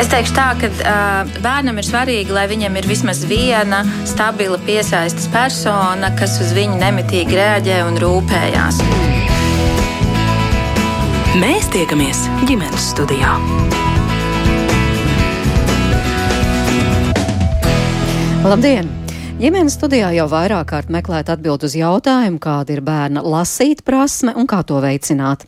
Es teikšu tā, ka uh, bērnam ir svarīgi, lai viņam ir vismaz viena stabila piesaistes persona, kas uz viņu nemitīgi reaģē un rūpējās. Mēs tiekamies ģimenes studijā. Labdien! Ģimenes studijā jau vairāk kārt meklēt atbild uz jautājumu, kāda ir bērna lasīt prasme un kā to veicināt.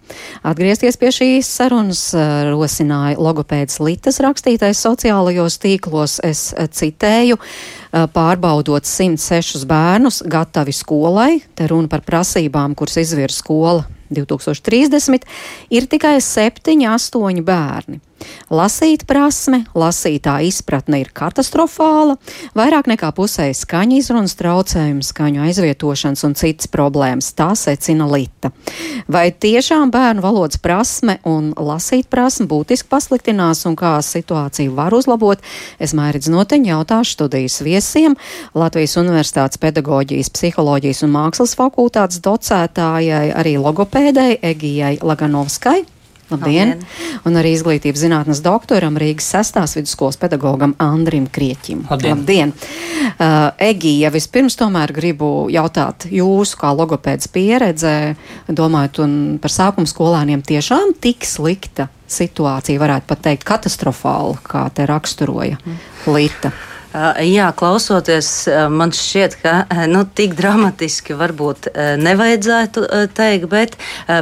Atgriezties pie šīs sarunas eh, rosināja logopēds Litas rakstītais sociālajos tīklos. Es eh, citēju, eh, pārbaudot 106 bērnus gatavi skolai, te runa par prasībām, kuras izvir skola 2030, ir tikai 7-8 bērni. Lasīt prasme, lasītā izpratne ir katastrofāla, vairāk nekā pusē skaņa izrunas traucējumi, skaņu aizvietošanas un citas problēmas, tā secina Lita. Vai tiešām bērnu valodas prasme un lasīt prasme būtiski pasliktinās un kā situāciju var uzlabot, es mērķis noteņi jautāšu studijas viesiem Latvijas Universitātes pedagoģijas, psiholoģijas un mākslas fakultātes docētājai, arī logopēdei Egijai Laganovskai. Labdien! Labdien. Un arī izglītības zinātnes doktoram Rīgas sestās vidusskolas pedagogam Andrim Krieķim. Labdien! Labdien. Uh, Egija, vispirms tomēr gribu jautāt jūsu kā logopēdas pieredzē, domājot par sākuma skolēniem, tiešām tik slikta situācija, varētu pat teikt katastrofāla, kā te raksturoja mm. Lita. Jā, klausoties, man šķiet, ka nu, tik dramatiski varbūt nevajadzētu teikt, bet,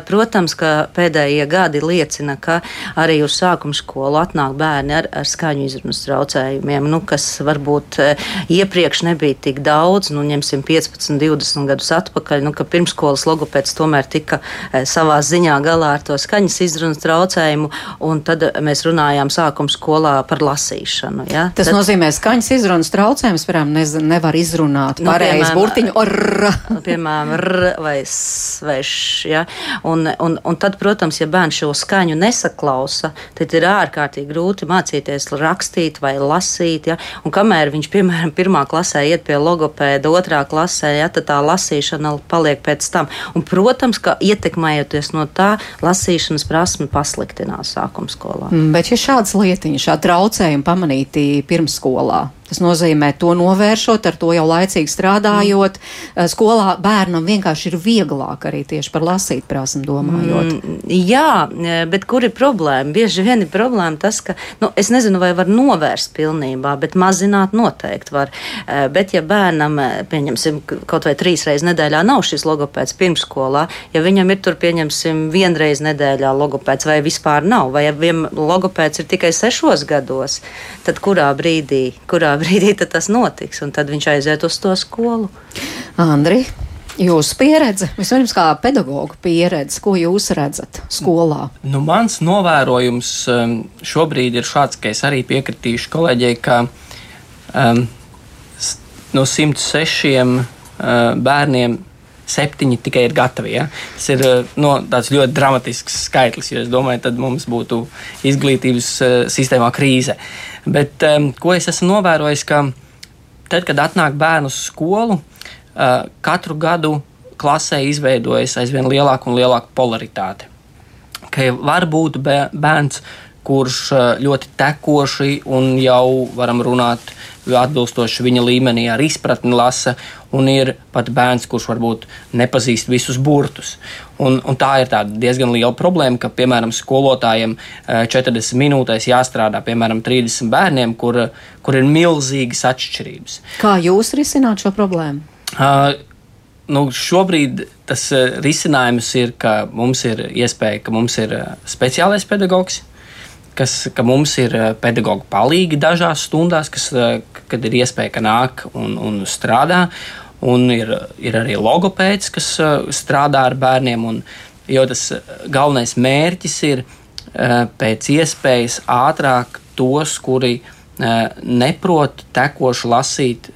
protams, ka pēdējie gadi liecina, ka arī uz sākuma skolu atnāk bērni ar, ar skaņu izrunas traucējumiem, nu, kas varbūt iepriekš nebija tik daudz, nu, ņemsim 15, 20 gadus atpakaļ, nu, ka pirmskolas logopēds tomēr tika savā ziņā galā ar to skaņas izrunas traucējumu, un tad mēs runājām sākuma skolā par lasīšanu. Ja? Tas tad, nozīmē skaņas izrunas izrunas traucējums, piemēram, nez, nevar izrunāt nu, pareizi burtiņu orra. Piemēram, r vai sveš, ja. Un, un, un tad, protams, ja bērns šo skaņu nesaklausa, tad ir ārkārtīgi grūti mācīties rakstīt vai lasīt, ja. Un kamēr viņš, piemēram, pirmā klasē iet pie logopēda, otrā klasē, ja, tad tā lasīšana paliek pēc tam. Un, protams, ka ietekmējoties no tā, lasīšanas prasme pasliktinās sākuma skolā. Mm, bet ja šādas lietiņas, šādi traucējumi pamanīti pirmsskolā, Tas nozīmē to novēršot, ar to jau laicīgi strādājot. Mm. Skolā bērnam vienkārši ir vieglāk arī tieši par lasīt prasmu domājot. Mm, jā, bet kur ir problēma? Bieži vien ir problēma tas, ka, nu, es nezinu, vai var novērst pilnībā, bet mazināt noteikti var. Eh, bet ja bērnam, eh, pieņemsim, kaut vai trīs reizes nedēļā nav šis logopēds pirmsskolā, ja viņam ir tur, pieņemsim, vienreiz nedēļā logopēds vai vispār nav, vai ja logopēds ir tikai sešos gados, tad kurā brīdī, kurā brīdī tas notiks, un tad viņš aiziet uz to skolu. Andri, Jūsu pieredze, vispirms kā pedagoģa pieredze, ko jūs redzat skolā? Nu, mans novērojums um, šobrīd ir šāds, ka es arī piekritīšu kolēģei, ka um, no 106 uh, bērniem septiņi tikai ir gatavi. Ja? Tas ir uh, no, ļoti dramatisks skaitlis, jo es domāju, tad mums būtu izglītības uh, sistēmā krīze. Bet um, ko es esmu novērojis, ka tad, kad atnāk bērnu uz skolu, uh, katru gadu klasē izveidojas aizvien lielāka un lielāka polaritāte. Ka var būt bērns, kurš uh, ļoti tekoši un jau varam runāt atbilstoši viņa līmenī ar izpratni lasa, un ir pat bērns, kurš varbūt nepazīst visus burtus. Un, un tā ir diezgan liela problēma, ka, piemēram, skolotājiem 40 eh, minūtēs jāstrādā, piemēram, 30 bērniem, kur, kur ir milzīgas atšķirības. Kā jūs risināt šo problēmu? Uh, nu, šobrīd tas uh, risinājums ir, ka mums ir iespēja, ka mums ir uh, speciālais pedagogs, kas, ka mums ir eh, pedagoģi palīgi dažās stundās, kas, eh, kad ir iespēja, ka nāk un, un strādā. Un ir, ir arī logopēds, kas strādā ar bērniem. Un, jo tas galvenais mērķis ir pēc iespējas ātrāk tos, kuri neprot tekoši lasīt,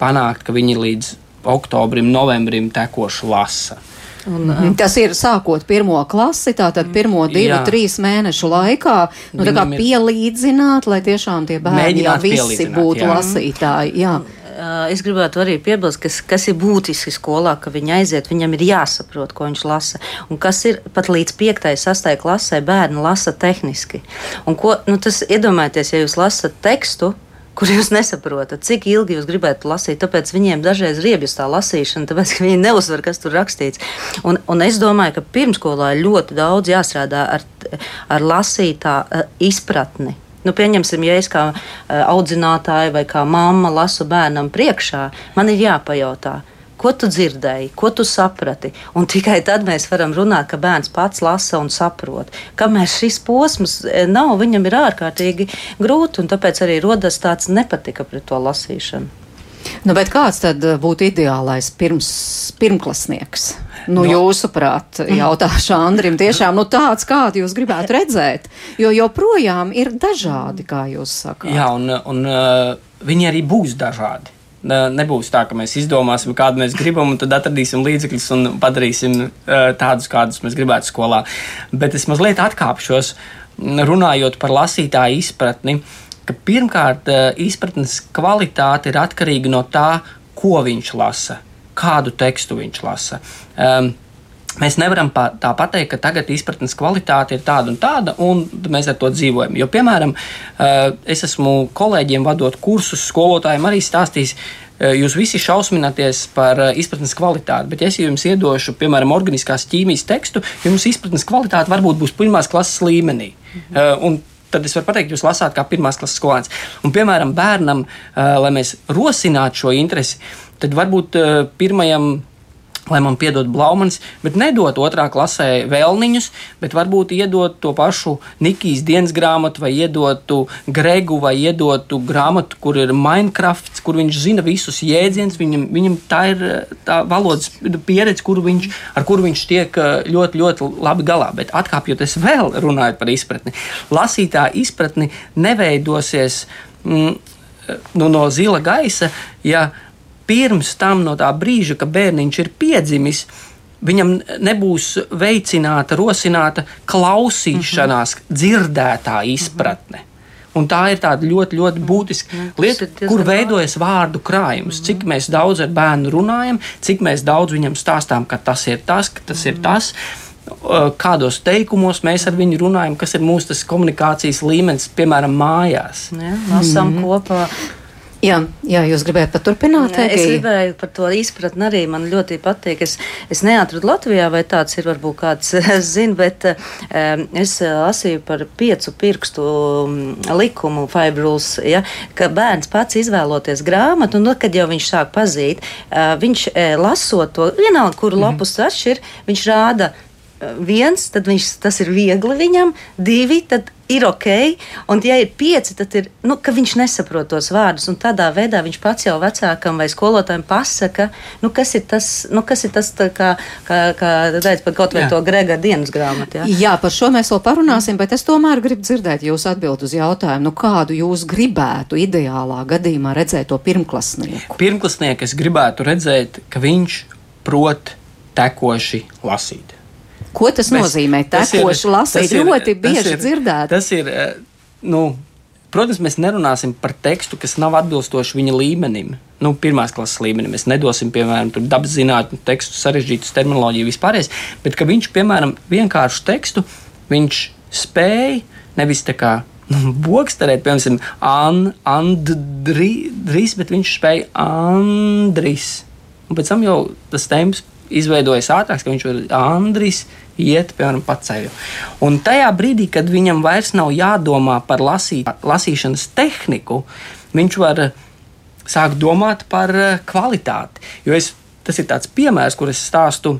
panākt, ka viņi līdz oktobrim, novembrim tekoši lasa. Un, uh, tas ir sākot pirmo klasi, tātad pirmo divu, jā. trīs mēnešu laikā, nu, tā kā pielīdzināt, lai tiešām tie bērni jā, visi būtu jā. lasītāji. Jā. Es gribētu arī piebilst, kas, kas ir būtiski skolā, ka viņi aiziet, viņam ir jāsaprot, ko viņš lasa. Un kas ir pat līdz 5. un 6. klasē, bērni lasa tehniski. Un ko, nu, tas iedomājieties, ja jūs lasat tekstu, kur jūs nesaprotat, cik ilgi jūs gribētu lasīt. Tāpēc viņiem dažreiz riebjas tā lasīšana, tāpēc viņi neuzsver, kas tur rakstīts. Un, un es domāju, ka pirmskolā ir ļoti daudz jāstrādā ar, ar lasītā uh, izpratni. Nu, pieņemsim, ja es kā uh, audzinātāja vai kā mamma lasu bērnam priekšā, man ir jāpajautā, ko tu dzirdēji, ko tu saprati. Un tikai tad mēs varam runāt, ka bērns pats lasa un saprot. Kamēr šis posms e, nav, viņam ir ārkārtīgi grūti, un tāpēc arī rodas tāds nepatika pret to lasīšanu. Nu, kāds tad būtu ideālais pirms, pirmklasnieks? Nu, no. Jūsuprāt, jautāšu Andrim, tiešām nu, tāds, kādu jūs gribētu redzēt, jo joprojām ir dažādi, kā jūs sakāt. Jā, un, un uh, viņi arī būs dažādi. Nebūs tā, ka mēs izdomāsim, kādu mēs gribam, un tad atradīsim līdzekļus un padarīsim tādus, kādus mēs gribētu skolā. Bet es mazliet atkāpšos, runājot par lasītāju izpratni, ka pirmkārt izpratnes kvalitāte ir atkarīga no tā, ko viņš lasa, kādu tekstu viņš lasa. Um, Mēs nevaram pa, tā pateikt, ka tagad izpratnes kvalitāte ir tāda un tāda, un mēs ar to dzīvojam. Jo, piemēram, eh, es esmu kolēģiem vadot kursus, skolotājiem arī stāstījis, eh, jūs visi šausmināties par eh, izpratnes kvalitāti, bet ja es jums iedošu, piemēram, organiskās ķīmijas tekstu, jums izpratnes kvalitāte varbūt būs pirmās klases līmenī. Mhm. Tad es varu pateikt, jūs lasāt kā pirmās klases skolēns. Un, piemēram, bērnam, lai mēs rosinātu šo interesi, tad varbūt pirmajam lai man piedod Blaumans, bet nedot otrā klasē vēlniņus, bet varbūt iedot to pašu Nikijas dienas grāmatu, vai iedotu Gregu, vai iedotu grāmatu, kur ir Minecraft, kur viņš zina visus jēdzienus. Viņam, viņam tā ir tā valodas pieredze, kur viņš, ar kuru viņš tiek eh, ļoti, ļoti labi galā. Bet atkāpjoties vēl runājot par izpratni, lasītā izpratni neveidosies mm, nu, no zila gaisa. Ja pirms tam, no tā brīža, kad bērniņš ir piedzimis, viņam nebūs veicināta, rosināta klausīšanās, mm -hmm. dzirdētā izpratne. Mm -hmm. Un tā ir tāda ļoti, ļoti būtiska mm, lieta, kur veidojas vārdu krājums. Cik mhm. mēs daudz ar bērnu runājam, cik mēs daudz viņam stāstām, ka tas ir tas, ka tas ir mhm. tas. Kādos teikumos mēs ar viņu runājam, kas ir mūsu komunikācijas līmenis, piemēram, mājās. Ja, lasām mm kopā. Jā, jā, jūs gribējāt paturpināt? Jā, es gribēju par to izpratni arī. Man ļoti patīk. Es, es neatradu Latvijā, vai tāds ir, varbūt kāds zina, bet um, es lasīju par piecu pirkstu mm, likumu, Fibruls, ja, ka bērns pats izvēloties grāmatu, un, nu, kad jau viņš sāk pazīt, uh, viņš uh, lasot to, vienalga, kuru mm -hmm. lapus atšķir, viņš rāda viens, tad viņš, tas ir viegli viņam, divi, tad ir ok, un ja ir pieci, tad ir, nu, ka viņš nesaprot tos vārdus, un tādā veidā viņš pats jau vecākam vai skolotājiem pasaka, nu, kas ir tas, nu, kas ir tas tā kā, kā, kā teica par kaut vai jā. to Grega dienas grāmatu. Jā? jā, par šo mēs vēl parunāsim, bet es tomēr gribu dzirdēt jūsu atbildu uz jautājumu, nu, kādu jūs gribētu ideālā gadījumā redzēt to pirmklasnieku? Pirmklasnieku es gribētu redzēt, ka viņš prot tekoši lasīt. Ko tas Mēs, nozīmē? Tekoši lasīt, ir, ļoti bieži dzirdēt. Tas ir, eh, nu, protams, mēs nerunāsim par tekstu, kas nav atbilstoši viņa līmenim. Nu, pirmās klases līmenī mēs nedosim, piemēram, dabas zinātņu tekstu, sarežģītu terminoloģiju vispārējais, bet ka viņš, piemēram, vienkāršu tekstu, viņš spēja nevis tā kā nu, Bokstarēt, piemēram, an, Andris, bet viņš spēja Andris. Un pēc tam jau tas temps izveidojas ātrāk, ka viņš ir Andris iet, piemēram, pa ceļu. Un tajā brīdī, kad viņam vairs nav jādomā par lasīt, lasīšanas tehniku, viņš var sākt domāt par eh, kvalitāti. Jo es, tas ir tāds piemērs, kur es stāstu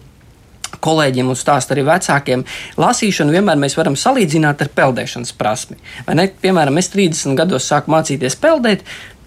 kolēģiem un stāstu arī vecākiem, lasīšanu vienmēr mēs varam salīdzināt ar peldēšanas prasmi. Ne, piemēram, es 30 gados sāku mācīties peldēt.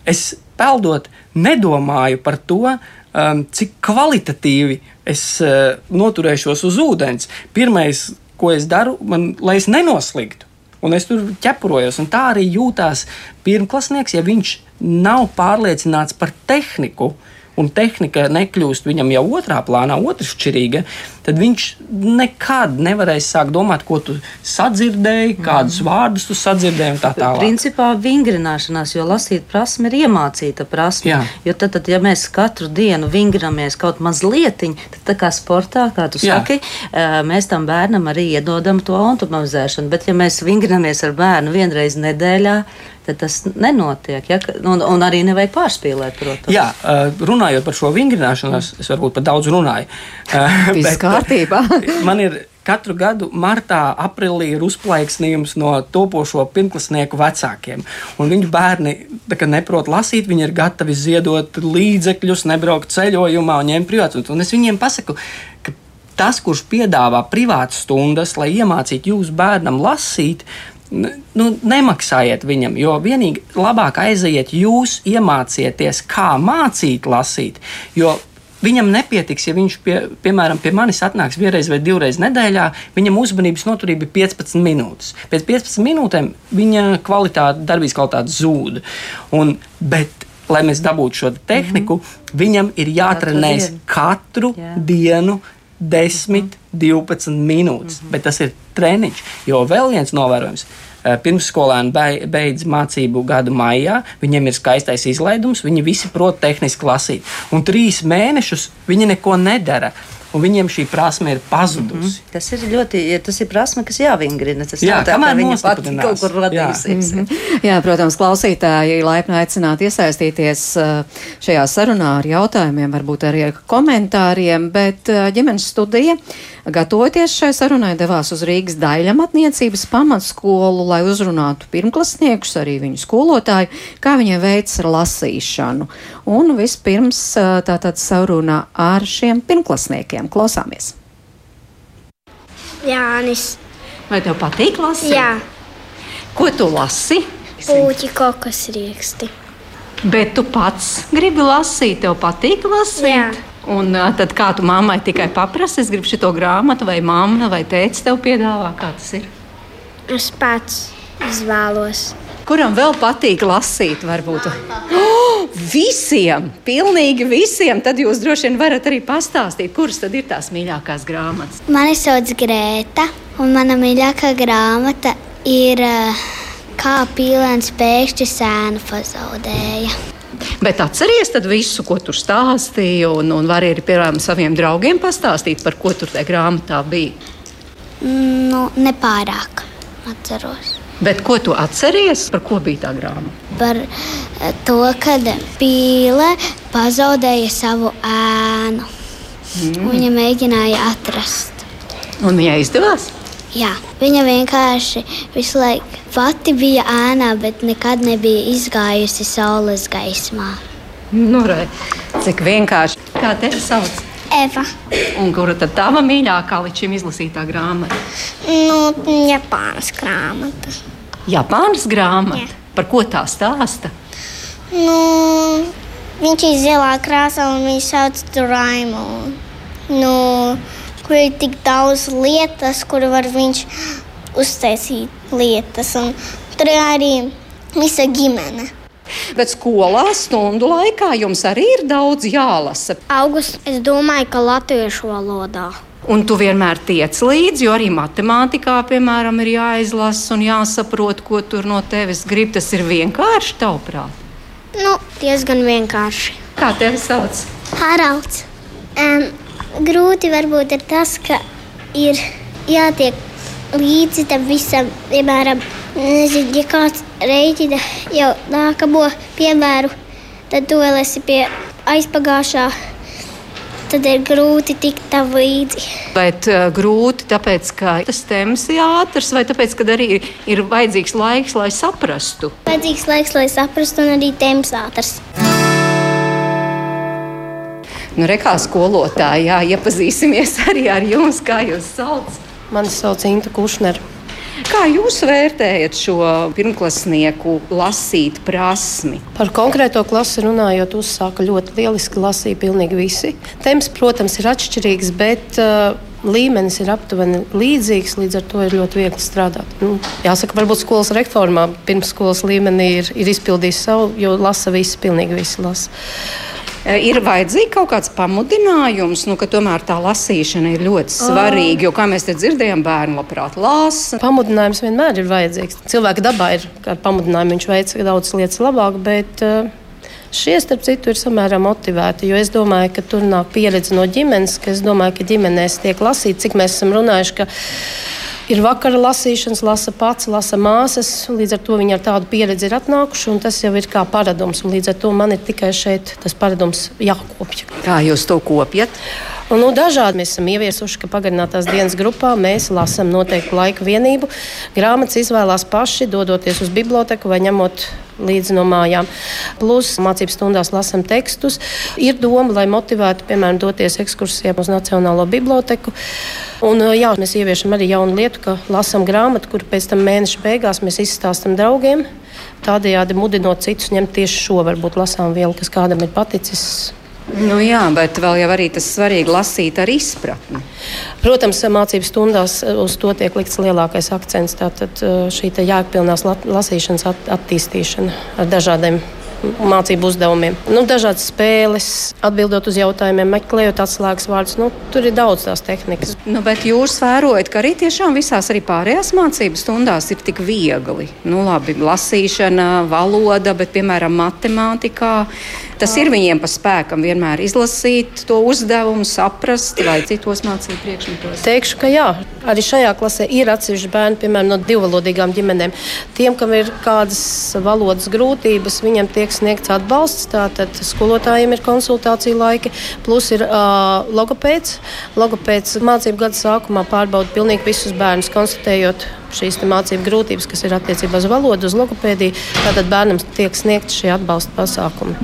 Es peldot, nedomāju par to, um, cik kvalitatīvi es uh, noturēšos uz ūdens. Pirmais, ko es daru, man, lai es nenosligtu. Un es tur ķepurojos, un tā arī jūtās pirmklasnieks, ja viņš nav pārliecināts par tehniku, un tehnika nekļūst viņam jau otrā plānā, otršķirīga, tad viņš nekad nevarēs sākt domāt, ko tu sadzirdēji, kādus mm. vārdus tu sadzirdēji un tā tālāk. Principā vingrināšanās, jo lasīt prasme ir iemācīta prasme. Jā. Jo tad, tad, ja mēs katru dienu vingrinamies kaut mazliet, tad tā kā sportā, kā tu Jā. saki, mēs tam bērnam arī iedodam to automatizēšanu. Bet, ja mēs vingrinamies ar bērnu vienreiz nedēļā, tad tas nenotiek. Ja? Un, un arī nevajag pārspīlēt, protams. Jā, runājot par šo vingrināšanos, es varbūt par daudz runāju. Viss kārtībā. man ir katru gadu martā, aprīlī ir uzplaiksnījums no topošo pirmklasnieku vecākiem. Un viņu bērni neprot lasīt, viņi ir gatavi ziedot līdzekļus, nebraukt ceļojumā un ņemt privātus. Un es viņiem pasaku, ka tas, kurš piedāvā privātas stundas, lai iemācītu jūsu bērnam lasīt, nu, nemaksājiet viņam, jo vienīgi labāk aiziet jūs iemācieties, kā mācīt lasīt. Jo Viņam nepietiks, ja viņš, pie, piemēram, pie manis atnāks vienreiz vai divreiz nedēļā, viņam uzmanības noturība ir 15 minūtes. Pēc 15 minūtēm viņa kvalitāte, darbības kvalitāte zūd. Un, bet, lai mēs dabūtu šo tehniku, mm -hmm. viņam ir jātrenēs katru Jā. dienu 10, mm -hmm. 12 minūtes. Mm -hmm. Bet tas ir treniņš. Jo vēl viens novērojums pirmsskolēni beidz mācību gadu maijā, viņiem ir skaistais izlaidums, viņi visi prot tehniski lasīt. Un trīs mēnešus viņi neko nedara un viņiem šī prasme ir pazudusi. Mm -hmm. Tas ir ļoti, ja tas ir prasme, kas jāvingrina. Tas jā, tā, kamēr viņa pati kaut kur radīsies. Jā. Mm -hmm. jā, protams, klausītāji laipni aicināti iesaistīties uh, šajā sarunā ar jautājumiem, varbūt arī ar komentāriem, bet uh, ģimenes studija, gatavoties šai sarunai, devās uz Rīgas daļamatniecības pamatskolu, lai uzrunātu pirmklasniekus, arī viņu skolotāju, kā viņiem veids ar lasīšanu. Un vispirms tātad saruna ar šiem pirmklasniekiem. Klausāmies! Jānis. Vai tev patīk lasīt? Jā. Ko tu lasi? Puķi kaut kas rieksti. Bet tu pats gribi lasīt, tev patīk lasīt? Jā. Un tad kā tu mammai tikai paprasti, es gribu šo grāmatu, vai mamma vai tēvs tev piedāvā, kā tas ir? Es pats izvēlos. Kuram vēl patīk lasīt, varbūt? Oh, visiem, pilnīgi visiem. Tad jūs droši vien varat arī pastāstīt, kuras tad ir tās mīļākās grāmatas. Mani sauc Grēta, un mana mīļākā grāmata ir Kā pīlēns pēkšņi sēnu pazaudēja. Bet atceries visu, ko tur stāstīji, un, un vari arī piemēram saviem draugiem pastāstīt, par ko tur tajā grāmatā bija. Nu, nepārāk atceros. Bet ko tu atceries? Par ko bija tā grāmata? Par eh, to, kad pīle pazaudēja savu ēnu. Mm. Viņa mēģināja atrast. Un viņai izdevās? Jā, viņa vienkārši visu laiku pati bija ēnā, bet nekad nebija izgājusi saules gaismā. Nu, re, cik vienkārši. Kā tevi sauc? Eva. Un kura tad tava mīļākā līdz šim izlasītā grāmata? Nu, Japānas grāmata. Japānas grāmata? Jā. Par ko tā stāsta? Nu, viņš ir zilā krāsā un viņš sauc Doraemon. Nu, kur ir tik daudz lietas, kur var viņš uztaisīt lietas. Un tur arī visa ģimene. Bet skolā stundu laikā jums arī ir daudz jālasa. Augusts, es domāju, ka latviešu valodā. Un tu vienmēr tiec līdzi, jo arī matemātikā, piemēram, ir jāizlasa un jāsaprot, ko tur no tevis grib. Tas ir vienkārši, tavuprāt? Nu, diezgan vienkārši. Kā tevi sauc? Haralds. Um, grūti varbūt ir tas, ka ir jātiek līdzi tam visam, piemēram, nezinu, ja kāds rēķina jau nākamo piemēru, tad tu vēl esi pie aizpagājušā. Tad ir grūti tikt tam līdzi. Bet uh, grūti tāpēc, ka tas temps ir ātrs, vai tāpēc, ka arī ir vajadzīgs laiks, lai saprastu? Vajadzīgs laiks, lai saprastu, un arī temps ātrs. Nu, rekā skolotāji, jā, iepazīsimies arī ar jums, kā jūs sauc. Mani sauc Inta Kušnera. Kā jūs vērtējat šo pirmklasnieku lasīt prasmi? Par konkrēto klasi runājot, uzsāka ļoti lieliski lasīt pilnīgi visi. Temps, protams, ir atšķirīgs, bet uh, līmenis ir aptuveni līdzīgs, līdz ar to ir ļoti viegli strādāt. Nu, jāsaka, varbūt skolas reformā pirmsskolas līmenī ir, ir izpildījis savu, jo lasa visi, pilnīgi visi lasa. Ir vajadzīgs kaut kāds pamudinājums, nu, ka tomēr tā lasīšana ir ļoti svarīga. Jo, kā mēs te dzirdējām, bērni labprāt lasa. Pamudinājums vienmēr ir vajadzīgs. Cilvēka dabā ir kāda pamudinājuma, viņš veic daudz lietas labāk, bet uh, Šie, starp citu, ir samērā motivēti, jo es domāju, ka tur nāk pieredze no ģimenes, ka es domāju, ka ģimenēs tiek lasīts, cik mēs esam runājuši. Ir vakara lasīšanas, lasa pats, lasa māsas. Līdz ar to viņi ar tādu pieredzi ir atnākuši, un tas jau ir kā paradums. Līdz ar to man ir tikai šeit tas paradums jākopja. Kā jūs to kopjat? Un, nu, dažādi mēs esam ieviesuši, ka pagarinātās dienas grupā mēs lasām noteiktu laika vienību. Grāmatas izvēlās paši, dodoties uz biblioteku vai ņemot līdzi no mājām. Plus mācību stundās lasām tekstus. Ir doma, lai motivētu, piemēram, doties ekskursijā uz Nacionālo biblioteku. Un, jā, mēs ieviešam arī jaunu lietu, ka lasām grāmatu, kuru pēc tam mēneša beigās mēs izstāstām draugiem. Tādējādi mudinot citus ņemt tieši šo, varbūt lasām vielu, kas kādam ir paticis Nu, jā, bet vēl jau arī tas svarīgi lasīt ar izpratni. Protams, mācību stundās eh, uz to tiek likts lielākais akcents. Tātad eh, šī jēgpilnās lasīšanas attīstīšana ar dažādiem mācību uzdevumiem. Nu, dažādas spēles, atbildot uz jautājumiem, meklējot atslēgas vārdus. Nu, tur ir daudz tās tehnikas. Nu, bet jūs vērojat, ka arī tiešām visās arī pārējās mācību stundās ir tik viegli. Nu, labi, lasīšana, valoda, bet piemēram matemātikā. Tas ir viņiem pa spēkam vienmēr izlasīt to uzdevumu, saprast, vai citos mācību priekšmetos. Teikšu, ka jā, arī šajā klasē ir atsevišķi bērni, piemēram, no divvalodīgām ģimenēm. Tiem, kam ir kādas valodas grūtības, viņiem tiek sniegts atbalsts. Tātad skolotājiem ir konsultācija laiki, plus ir uh, logopēds. Logopēds mācību gada sākumā pārbauda pilnīgi visus bērnus, konstatējot šīs mācību grūtības, kas ir attiecībā uz valodu, uz logopēdiju, tad bērnam tiek sniegti šie atbalsta pasākumi.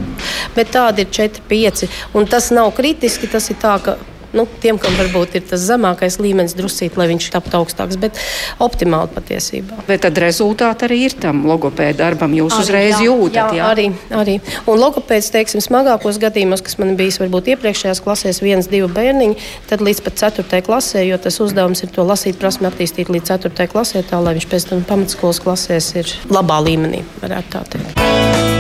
Bet tādi ir 4, 5. Un tas nav kritiski, tas ir tā, ka nu, tiem, kam varbūt ir tas zemākais līmenis, drusīt, lai viņš taptu augstāks, bet optimāli patiesībā. Bet tad rezultāti arī ir tam logopēda darbam. Jūs arī, uzreiz jā, jūtat, jā, jā. Arī, arī. Un logopēds, teiksim, smagākos gadījumos, kas man bijis varbūt iepriekšējās klasēs, viens, divi bērniņi, tad līdz pat ceturtajai klasē, jo tas uzdevums ir to lasīt, prasme attīstīt līdz ceturtajai klasē, tā lai viņš pēc tam pamatskolas klasēs ir labā līmenī, varētu tā teikt.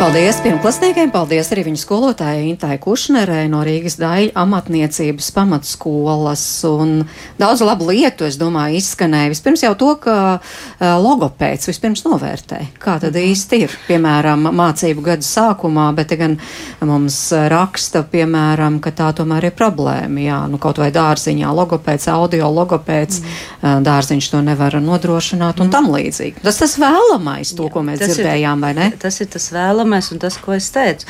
Paldies pirmklasniekiem, paldies arī viņu skolotājai Intai Kušnerē no Rīgas daļa amatniecības pamatskolas un daudz labu lietu, es domāju, izskanēja. Vispirms jau to, ka uh, logopēds vispirms novērtē, kā tad mhm. īsti ir, piemēram, mācību gada sākumā, bet gan mums raksta, piemēram, ka tā tomēr ir problēma, jā, nu kaut vai dārziņā logopēds, audio logopēds, mm. dārziņš to nevar nodrošināt un mm. tam līdzīgi. Tas tas vēlamais, to, jā, ko mēs dzirdējām, ir, vai ne? Tas ir tas vēlamais vēlamies, un tas, ko es teicu,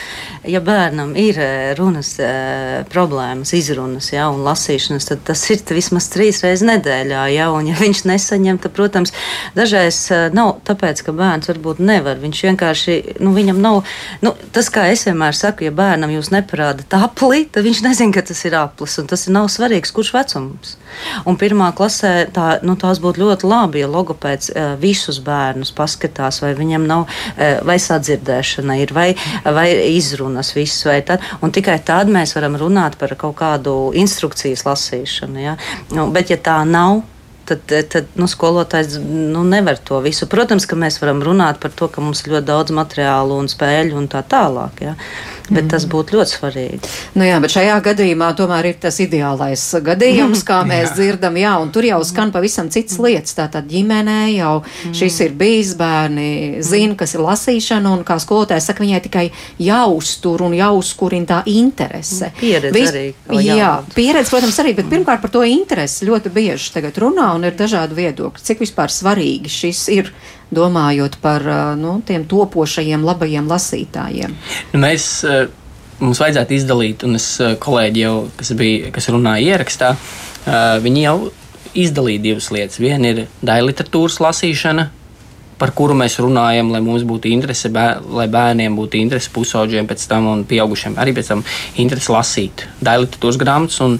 ja bērnam ir e, runas e, problēmas, izrunas ja, un lasīšanas, tad tas ir vismaz trīs reizes nedēļā. Ja, un, ja viņš nesaņem, tad, protams, dažreiz e, nav tāpēc, ka bērns varbūt nevar. Viņš vienkārši, nu, viņam nav, nu, tas, kā es vienmēr saku, ja bērnam jūs neparādat apli, tad viņš nezina, ka tas ir aplis, un tas nav svarīgs, kurš vecums. Un pirmā klasē tā, nu, tās būtu ļoti labi, ja logopēds visus bērnus paskatās, vai viņam nav vai sadzirdēšana runā ir, vai, vai izrunas viss, vai tad, un tikai tad mēs varam runāt par kaut kādu instrukcijas lasīšanu. Ja? Nu, bet, ja tā nav, tad, tad nu, skolotājs nu, nevar to visu. Protams, ka mēs varam runāt par to, ka mums ir ļoti daudz materiālu un spēļu un tā tālāk. Ja? Bet tas mm. būtu ļoti svarīgi. Nu jā, bet šajā gadījumā tomēr ir tas ideālais gadījums, kā mēs jā. dzirdam, jā, un tur jau skan pavisam citas mm. lietas. Tātad ģimenē jau mm. šis ir bijis, bērni zina, kas ir lasīšana, un kā skolotājs saka, viņai tikai jāuztur un jāuzkurina tā interese. Pieredze Vis, arī. Jā, pieredze, protams, arī, bet pirmkārt par to interesi ļoti bieži tagad runā un ir dažādi viedokļi. Cik vispār svarīgi šis ir domājot par nu, tiem topošajiem, labajiem lasītājiem? Nu, mēs, mums vajadzētu izdalīt, un es kolēģi jau, kas, bija, kas runāja ierakstā, viņi jau izdalīja divas lietas. Viena ir daļa literatūras lasīšana, par kuru mēs runājam, lai mums būtu interese, bēr, lai bērniem būtu interese pusauģiem pēc tam un pieaugušiem arī pēc tam interese lasīt daļliteratūras grāmatas un,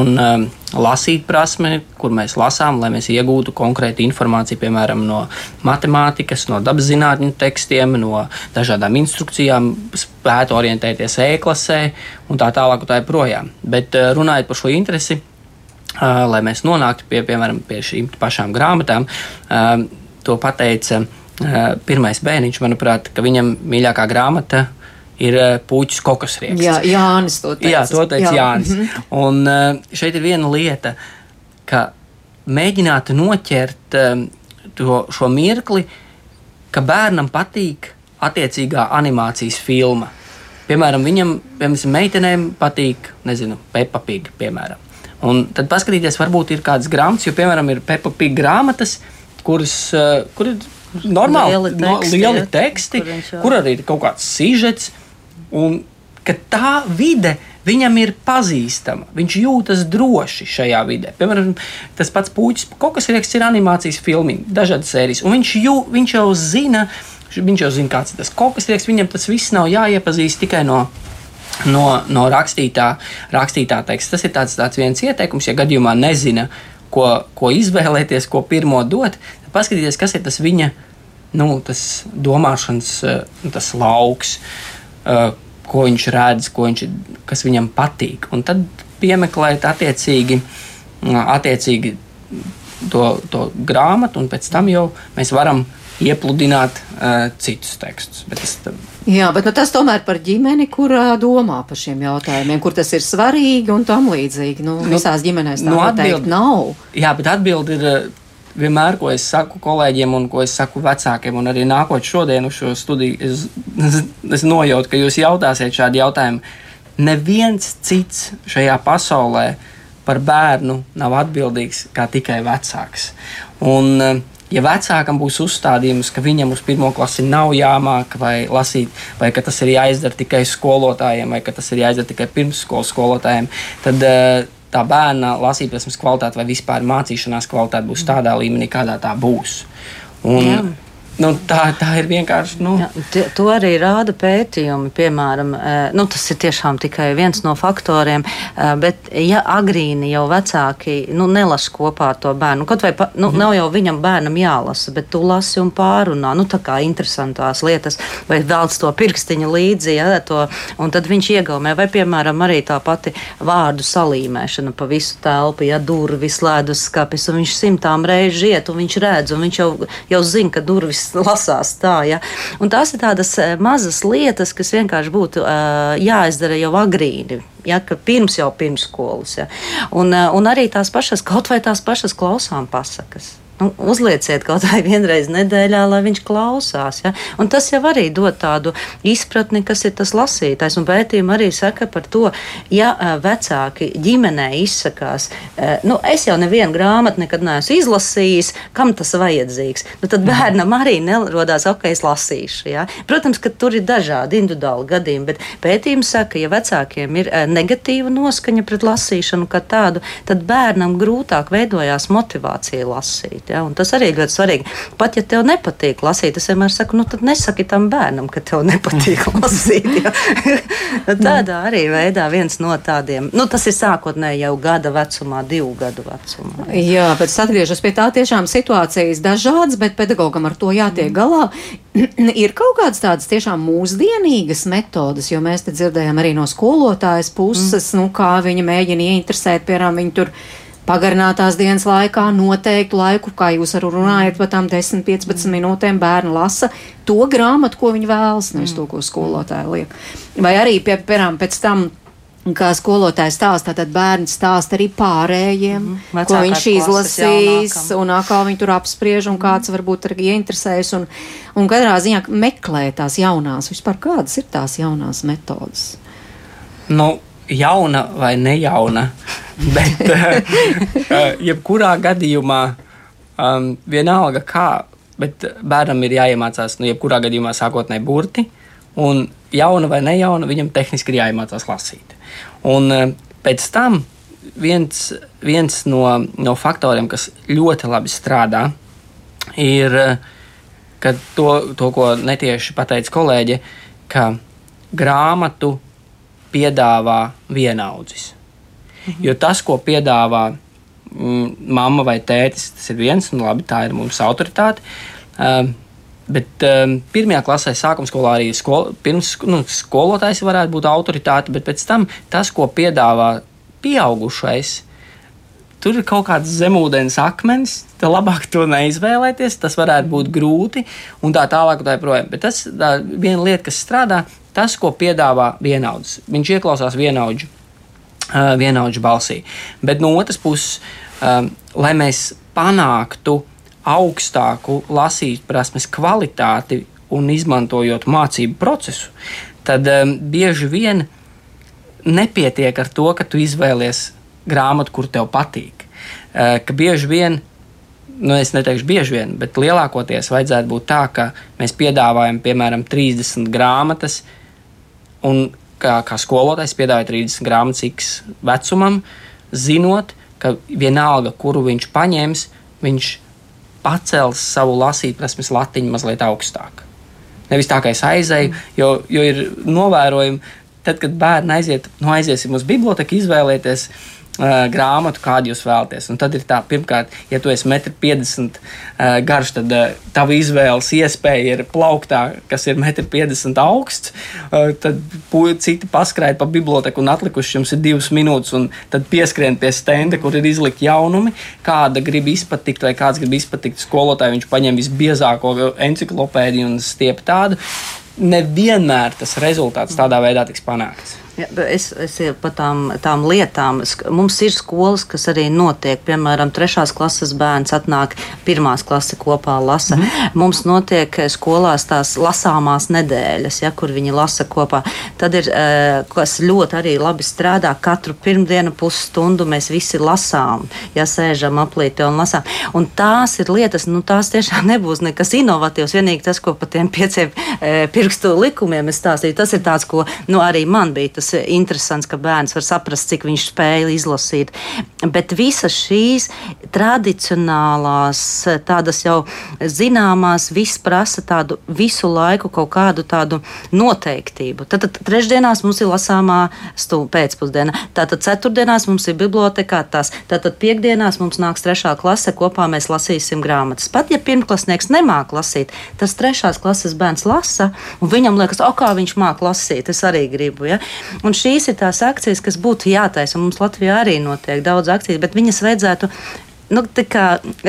un um, lasīt prasme, kur mēs lasām, lai mēs iegūtu konkrētu informāciju, piemēram, no matemātikas, no dabas zinātņu tekstiem, no dažādām instrukcijām, spētu orientēties e-klasē un tā tālāk un tā joprojām. Bet uh, runājot par šo interesi, uh, lai mēs nonāktu pie, piemēram, pie šīm pašām grāmatām, uh, to pateica pirmais bērniņš, manuprāt, ka viņam mīļākā grāmata ir puķis kokosrieks. Jā, Jānis to teica. Jā, to teica Jā. Jānis. Mm -hmm. Un šeit ir viena lieta, ka mēģināt noķert to, šo mirkli, ka bērnam patīk attiecīgā animācijas filma. Piemēram, viņam, piemēram, meitenēm patīk, nezinu, Peppa Pig, piemēram. Un tad paskatīties, varbūt ir kādas grāmatas, jo, piemēram, ir Peppa Pig grāmatas, kuras, kur ir normāli lieli teksti, no, lieli teksti kur, kur arī ir kaut kāds sižets. Un tā vide viņam ir pazīstama. Viņš jūtas droši šajā vidē. Piemēram, tas pats puķis, kas ir animācijas filmi, dažādas sērijas. Viņš, jū, viņš jau zina, viņš jau zina, kāds ir tas kaut kas rieks. Viņam tas viss nav jāiepazīst tikai no. No, no rakstītā, rakstītā teksta. Tas ir tāds, tāds viens ieteikums, ja gadījumā nezina, ko, ko izvēlēties, ko pirmo dot, tad paskatieties, kas ir tas viņa nu, tas domāšanas eh, tas lauks. Uh, ko viņš redz, ko viņš, kas viņam patīk. Un tad piemeklēt attiecīgi, attiecīgi to, to grāmatu, un pēc tam jau mēs varam iepludināt uh, citus tekstus. Bet es, Jā, bet nu, tas tomēr par ģimeni, kur uh, domā par šiem jautājumiem, kur tas ir svarīgi un tam līdzīgi. Nu, nu, visās ģimenēs tā nu, atbild, nav. Jā, bet atbildi ir vienmēr, ko es saku kolēģiem, un ko es saku vecākiem, un arī nākot šodien uz šo studiju, es, es, es nojautu, ka jūs jautāsiet šādu jautājumu. Neviens cits šajā pasaulē par bērnu nav atbildīgs kā tikai vecāks. Un, ja vecākam būs uzstādījums, ka viņam uz pirmo klasi nav jāmāk vai lasīt, vai ka tas ir jāizdara tikai skolotājiem, vai ka tas ir jāizdara tikai pirmsskolas skolotājiem, tad uh, tā bērna lasīšanas kvalitāte vai vispār mācīšanās kvalitāte būs tādā līmenī, kādā tā būs. Un, Jā. Nu, tā, tā ir vienkārši. Nu. Ja, to arī rāda pētījumi. Piemēram, nu, tas ir tiešām tikai viens no faktoriem. Bet, ja agrīni jau vecāki nu, nelasa kopā ar to bērnu, kaut vai nu, mm. nav jau viņam bērnam jālasa, bet tu lasi un pārunā, nu, tā kā interesantās lietas, vai velc to pirkstiņu līdzi, ja, to, un tad viņš iegaumē. Vai, piemēram, arī tā pati vārdu salīmēšana pa visu telpu, ja durvis, ledus skapis, un viņš simtām reižu iet, un viņš redz, un viņš jau, jau zina, ka durvis lasās tā. Ja? Un tās ir tādas eh, mazas lietas, kas vienkārši būtu uh, jāizdara jau agrīni. Ja, pirms jau pirms skolas. Ja. Un, uh, un arī tās pašas, kaut vai tās pašas klausām pasakas. Nu, uzlieciet kaut vai vienreiz nedēļā, lai viņš klausās. Ja? Un tas jau arī dod tādu izpratni, kas ir tas lasītājs. Un pētījumi arī saka par to, ja vecāki ģimenē izsakās, nu, es jau nevienu grāmatu nekad neesmu izlasījis, kam tas vajadzīgs. Nu, tad bērnam arī nerodās, ok, es lasīšu. Ja? Protams, ka tur ir dažādi individuāli gadījumi, bet pētījums saka, ja vecākiem ir negatīva noskaņa pret lasīšanu kā tādu, tad bērnam grūtāk veidojās motivācija lasīt lasīt. Ja? Un tas arī ir ļoti svarīgi. Pat ja tev nepatīk lasīt, es vienmēr saku, nu tad nesaki tam bērnam, ka tev nepatīk lasīt. Ja? Tādā arī veidā viens no tādiem, nu tas ir sākotnēji jau gada vecumā, divu gadu vecumā. Jā, bet es atgriežos pie tā tiešām situācijas dažādas, bet pedagogam ar to jātiek mm. galā. ir kaut kādas tādas tiešām mūsdienīgas metodas, jo mēs te dzirdējām arī no skolotājas puses, mm. nu, kā viņi mēģina ieinteresēt, piemēram, viņi tur pagarinātās dienas laikā noteiktu laiku, kā jūs arī runājat par tām 10-15 minūtēm bērnu lasa to grāmatu, ko viņi vēlas, nevis to, ko skolotāji liek. Vai arī, pie, piemēram, pēc tam. Kā skolotājs stāsta, tad bērns stāsta arī pārējiem, mm -hmm. ko viņš izlasīs, un kā viņi tur apspriež, un kāds varbūt arī ieinteresējas. Un, un katrā ziņā meklē tās jaunās, vispār kādas ir tās jaunās metodas. Nu, jauna vai nejauna. Bet, uh, jebkurā gadījumā, um, vienalga kā, bet bērnam ir jāiemācās, nu, jebkurā gadījumā sākotnēji burti, un jauna vai nejauna, viņam tehniski ir jāiemācās lasīt. Un uh, pēc tam viens, viens no, no faktoriem, kas ļoti labi strādā, ir, ka to, to ko netieši pateica kolēģe, ka grāmatu piedāvā vienaudzis. Mhm. Jo tas, ko piedāvā mm, mamma vai tētis, tas ir viens, un labi, tā ir mūsu autoritāte. Um, Bet um, pirmajā klasē, sākuma skolā arī skol, pirms, nu, skolotājs varētu būt autoritāte, bet pēc tam tas, ko piedāvā pieaugušais, tur ir kaut kāds zemūdens akmens, tad labāk to neizvēlēties. Tas varētu būt grūti un tā tālāk. Tā projām. Bet tas ir viena lieta, kas strādā, tas, ko piedāvā vienaudzis. Viņš ieklausās vienaudžu, uh, vienaudžu balsī. Bet no otras puses, um, lai mēs panāktu augstāku lasīt prasmes kvalitāti un izmantojot mācību procesu, tad um, bieži vien nepietiek ar to, ka tu izvēlies grāmatu, kur tev patīk. Uh, ka bieži vien, nu es neteikšu bieži vien, bet lielākoties vajadzētu būt tā, ka mēs piedāvājam piemēram 30 grāmatas, un kā, kā skolotājs piedāvāja 30 grāmatas X vecumam, zinot, ka vienalga, kuru viņš paņems, viņš pacels savu lasīt prasmes latiņu mazliet augstāk. Nevis tā, ka es aizēju, jo, jo ir novērojumi, tad, kad bērni aiziet, nu aiziesim uz biblioteku, izvēlēties uh, grāmatu, kādu jūs vēlaties. Un tad ir tā, pirmkārt, ja tu esi 1,50 m uh, garš, tad uh, tava izvēles iespēja ir plauktā, kas ir 1,50 m augsts. Uh, tad citi paskrēja pa biblioteku un atlikuši jums ir divas minūtes, un tad pieskrien pie stenda, kur ir izlikti jaunumi. Kāda grib izpatikt, vai kāds grib izpatikt skolotāju, viņš paņem visbiezāko enciklopēdiju un stiep tādu. Nevienmēr tas rezultāts tādā veidā tiks panākts. Ja, es, es par tām, tām lietām. Mums ir skolas, kas arī notiek. Piemēram, trešās klases bērns atnāk pirmās klases kopā lasa. Mm. Mums notiek skolās tās lasāmās nedēļas, ja, kur viņi lasa kopā. Tad ir, eh, kas ļoti arī labi strādā, katru pirmdienu pusstundu mēs visi lasām, ja sēžam aplīti un lasām. Un tās ir lietas, nu tās tiešām nebūs nekas inovatīvs. Vienīgi tas, ko pa tiem pieciem e, pirkstu likumiem es stāstīju, tas ir tāds, ko nu, arī man bija. Tas tas ir interesants, ka bērns var saprast, cik viņš spēja izlasīt. Bet visas šīs tradicionālās, tādas jau zināmās, viss prasa tādu visu laiku kaut kādu tādu noteiktību. Tad, tad trešdienās mums ir lasāmā stūra pēcpusdiena, tātad ceturtdienās mums ir bibliotekā tās, tātad piekdienās mums nāks trešā klase, kopā mēs lasīsim grāmatas. Pat ja pirmklasnieks nemāk lasīt, tas trešās klases bērns lasa, un viņam liekas, o kā viņš māk lasīt, es arī gribu. Ja? Un šīs ir tās akcijas, kas būtu jātaisa. Mums Latvijā arī notiek daudz akciju, bet viņas vajadzētu nu,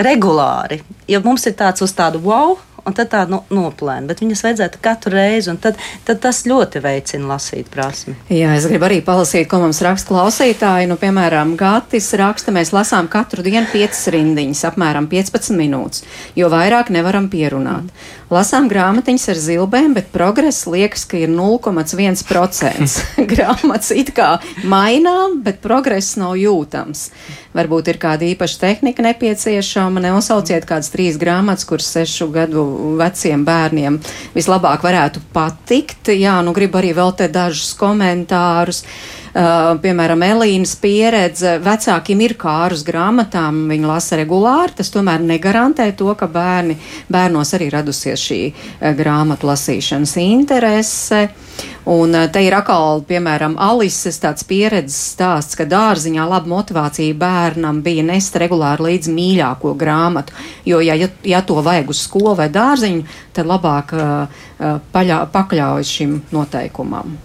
regulāri. Ja mums ir tāds uz tādu wow, un tad tā nu, noplēna. Bet viņas vajadzētu katru reizi, un tad, tad tas ļoti veicina lasīt prasmi. Jā, es gribu arī palasīt, ko mums raksta klausītāji. Nu, piemēram, Gatis raksta, mēs lasām katru dienu 5 rindiņas, apmēram 15 minūtes, jo vairāk nevaram pierunāt. Mm. Lasām grāmatiņas ar zilbēm, bet progress liekas, ka ir 0,1%. Grāmatas it kā mainām, bet progress nav jūtams. Varbūt ir kāda īpaša tehnika nepieciešama. Nenosauciet kādas trīs grāmatas, kuras sešu gadu veciem bērniem vislabāk varētu patikt. Jā, nu gribu arī vēl te dažus komentārus. Uh, piemēram, Elīnas pieredze vecākiem ir kārus grāmatām, viņi lasa regulāri, tas tomēr negarantē to, ka bērni, bērnos arī radusies šī uh, grāmatu lasīšanas interese. Un uh, te ir atkal, piemēram, Alises tāds pieredzes stāsts, ka dārziņā laba motivācija bērnam bija nest regulāri līdz mīļāko grāmatu, jo, ja, ja to vajag uz skolu vai dārziņu, tad labāk uh, paļā, pakļaujas šim noteikumam.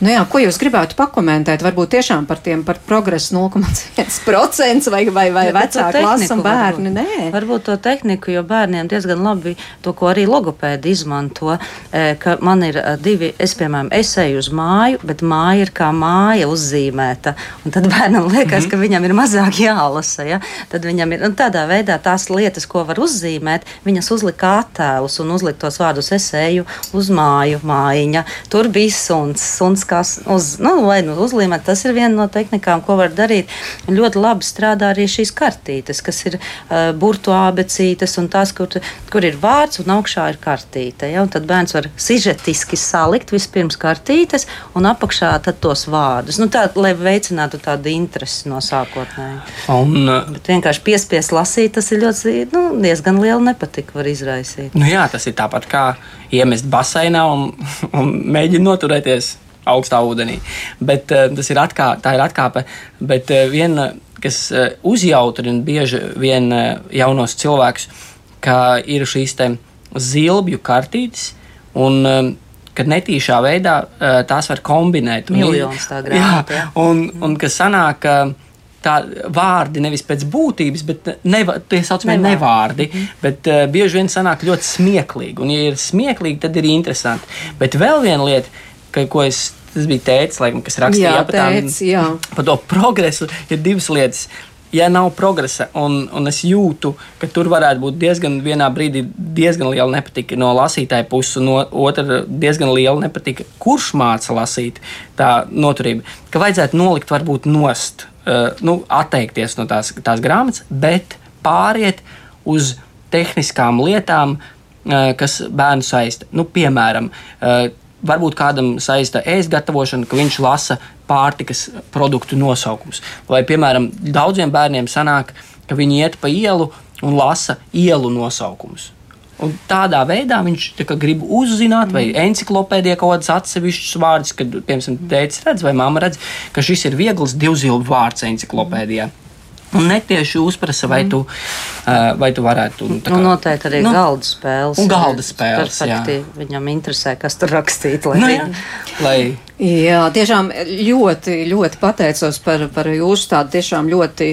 Nu jā, ko jūs gribētu pakomentēt? Varbūt tiešām par tiem par progresu 0,1% vai, vai, vai ja, vecāku klasu un bērni? Varbūt, Nē. Varbūt to tehniku, jo bērniem diezgan labi to, ko arī logopēdi izmanto, e, ka man ir e, divi, es piemēram, es eju uz māju, bet māja ir kā māja uzzīmēta, un tad bērnam liekas, mm -hmm. ka viņam ir mazāk jālasa, ja? Tad viņam ir, un tādā veidā tās lietas, ko var uzzīmēt, viņas uzlika attēlus un uzlika tos vārdus, es eju uz māju, mājiņa, tur bija suns, suns kas uz, nu, vai nu uzlīmēt, tas ir viena no tehnikām, ko var darīt. Ļoti labi strādā arī šīs kartītes, kas ir uh, burtu abecītes un tās, kur, kur ir vārds un augšā ir kartīte. Ja? Un tad bērns var sižetiski salikt vispirms kartītes un apakšā tos vārdus. Nu, tā, lai veicinātu tādu interesi no sākotnēji. Un, uh, Bet vienkārši piespiest lasīt, tas ir ļoti, nu, diezgan liela nepatika var izraisīt. Nu jā, tas ir tāpat kā iemest baseinā un, un mēģināt noturēties augstā ūdenī. Bet, uh, tas ir, atkā, ir atkāpe. Bet uh, viena, kas uh, uzjautrina bieži vien uh, jaunos cilvēkus, ka ir šīs zilbju kartītes. Un, uh, Kad netīšā veidā uh, tās var kombinēt. Miljonus tā grāmatā. Jā, un, un kas sanāk, ka tā vārdi nevis pēc būtības, bet neva, tie saucamie nevārdi. Mm -hmm. Bet uh, bieži vien sanāk ļoti smieklīgi. Un, ja ir smieklīgi, tad ir interesanti. Bet vēl viena lieta, ka, ko es. Tas bija tēvs, laikam, kas rakstīja jā, par, tēc, jā. par to progresu. Ir divas lietas ja nav progresa, un, un es jūtu, ka tur varētu būt diezgan vienā brīdī diezgan liela nepatika no lasītāja puses, un no otra diezgan liela nepatika, kurš māca lasīt, tā noturība, ka vajadzētu nolikt varbūt nost uh, nu, atteikties no tās, tās grāmatas, bet pāriet uz tehniskām lietām, uh, kas bērnu saista. Nu, piemēram, uh, varbūt kādam saista ēst gatavošana, ka viņš lasa pārtikas produktu nosaukumus. Vai, piemēram, daudziem bērniem sanāk, ka viņi iet pa ielu un lasa ielu nosaukumus. Un tādā veidā viņš kā, grib uzzināt, vai encyklopēdijā kaut kādas atsevišķas vārdus, kad, piemēram, tēvs redz vai mamma redz, ka šis ir viegls divzilbu vārds encyklopēdijā. Un netieši uzprasa, vai tu, uh, vai tu varētu. Nu, kā, nu, noteikti arī nu, galda spēles. Un galda spēles. Perfekti. Viņam interesē, kas tur rakstīts. Lai, nu, jā, lai Jā, tiešām ļoti, ļoti pateicos par, par jūsu tādu tiešām ļoti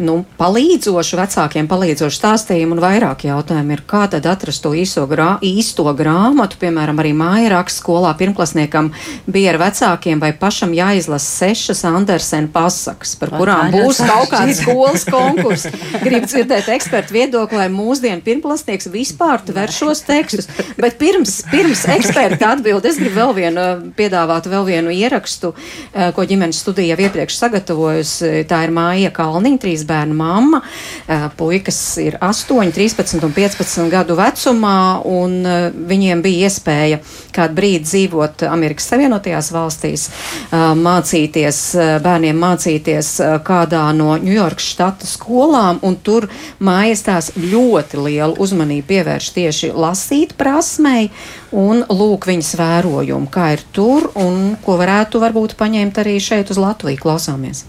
nu, palīdzošu, vecākiem palīdzošu stāstījumu. Un vairāk jautājumu ir, kā tad atrast to īsto, grā, īsto grāmatu, piemēram, arī māja raksts skolā pirmklasniekam bija ar vecākiem vai pašam jāizlasa sešas Andersena pasakas, par kurām būs kaut kāds skolas konkurs. Gribu dzirdēt ekspertu viedokli, lai mūsdienu pirmklasnieks vispār tver šos tekstus, bet pirms, pirms eksperta atbild, es gribu vēl vienu piedāvāt vēl vēl vienu ierakstu, eh, ko ģimenes studija jau iepriekš sagatavojusi. Tā ir māja Kalniņa, trīs bērnu mamma. Eh, puikas ir 8, 13 un 15 gadu vecumā, un eh, viņiem bija iespēja kādu brīdi dzīvot Amerikas Savienotajās valstīs, mācīties, bērniem mācīties kādā no Ņujorkas štata skolām, un tur mājas tās ļoti lielu uzmanību pievērš tieši lasīt prasmei un lūk viņas vērojumu, kā ir tur un ko varētu varbūt paņemt arī šeit uz Latviju. Klausāmies!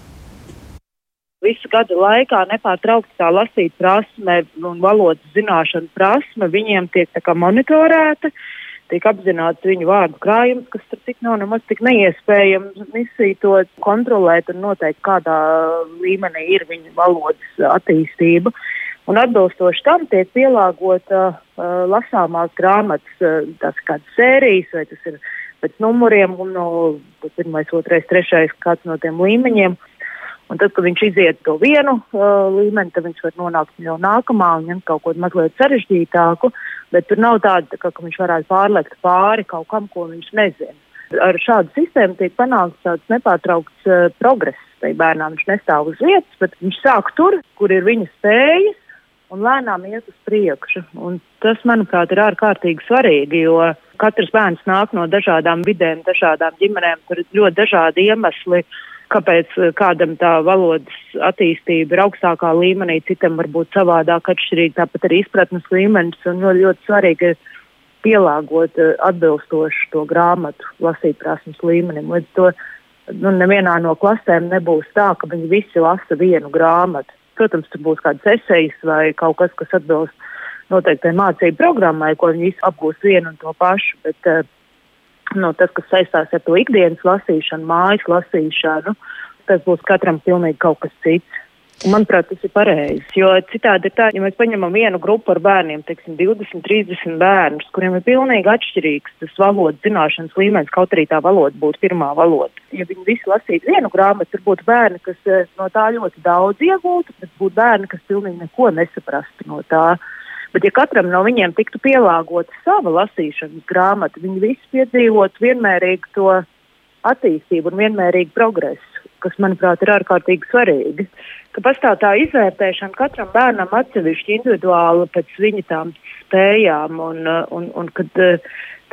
Visu gadu laikā nepārtraukti tā lasīt prasme un valodas zināšana prasme viņiem tiek tā kā monitorēta, tiek apzināts viņu vārdu krājums, kas tur tik nav nemaz tik neiespējams misiju to kontrolēt un noteikt, kādā līmenī ir viņu valodas attīstība. Uh, Un atbilstoši tam tiek pielāgota uh, lasāmās grāmatas, uh, tās kādas sērijas, vai tas ir pēc numuriem, un no pirmais, otrais, trešais, kāds no tiem līmeņiem. Un tad, kad viņš iziet to vienu uh, līmeni, tad viņš var nonākt jau nākamā un ņemt kaut ko mazliet sarežģītāku, bet tur nav tāda, ka, ka viņš varētu pārlekt pāri kaut kam, ko viņš nezina. Ar šādu sistēmu tiek panākts tāds nepārtraukts uh, progress. Bērnām viņš nestāv uz vietas, bet viņš sāk tur, kur ir viņa spējas, un lēnām iet uz priekšu. Un tas, manuprāt, ir ārkārtīgi svarīgi, jo katrs bērns nāk no dažādām vidēm, dažādām ģimenēm, tur ir ļoti dažādi iemesli. Kāpēc eh, kādam tā valodas attīstība ir augstākā līmenī, citam varbūt savādāk atšķirīgi, tāpat arī izpratnes līmenis. Un ļoti, ļoti svarīgi ir pielāgot eh, atbilstoši to grāmatu lasīt prasmes līmenim. Līdz to nu, nevienā no klasēm nebūs tā, ka viņi visi lasa vienu grāmatu. Protams, tur būs kādas esejas vai kaut kas, kas atbilst noteiktai mācību programmai, ko viņi apgūst vienu un to pašu. Bet uh, nu, tas, kas saistās ar to ikdienas lasīšanu, mājas lasīšanu, tas būs katram pilnīgi kaut kas cits. Manuprāt, tas ir pareizi. Jo citādi ir tā, ja mēs paņemam vienu grupu ar bērniem, teiksim, 20, 30 bērnus, kuriem ir pilnīgi atšķirīgs tas valodas zināšanas līmenis, kaut arī tā valoda būtu pirmā valoda. Ja viņi visi lasītu vienu grāmatu, tur būtu bērni, kas eh, no tā ļoti daudz iegūtu, bet būtu bērni, kas pilnīgi neko nesaprastu no tā. Bet, ja katram no viņiem tiktu pielāgota sava lasīšanas grāmata, viņi visi piedzīvotu vienmērīgu to attīstību un vienmērīgu progresu kas, manuprāt, ir ārkārtīgi svarīgi. Ka pastāv tā izvērtēšana katram bērnam atsevišķi individuāli pēc viņa tām spējām, un, un, un kad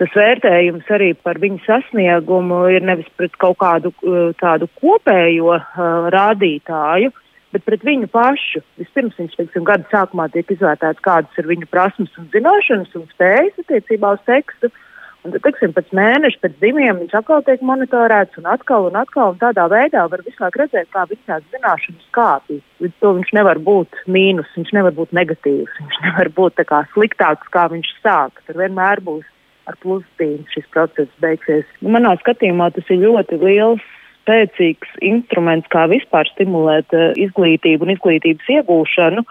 tas vērtējums arī par viņu sasniegumu ir nevis pret kaut kādu tādu kopējo uh, rādītāju, bet pret viņu pašu. Vispirms viņš, teiksim, gada sākumā tiek izvērtēts, kādas ir viņa prasmes un zināšanas un spējas attiecībā uz tekstu. Uh, Un tad, teiksim, pēc mēneša, pēc diviem viņš atkal tiek monitorēts un atkal un atkal. Un tādā veidā var visu laiku redzēt, kā viņa tās zināšanas kāpjas. Līdz to viņš nevar būt mīnus, viņš nevar būt negatīvs, viņš nevar būt kā sliktāks, kā viņš sāk. Tur vienmēr būs ar plustīnu šis process beigsies. Nu, manā skatījumā tas ir ļoti liels spēcīgs instruments, kā vispār stimulēt uh, izglītību un izglītības iegūšanu.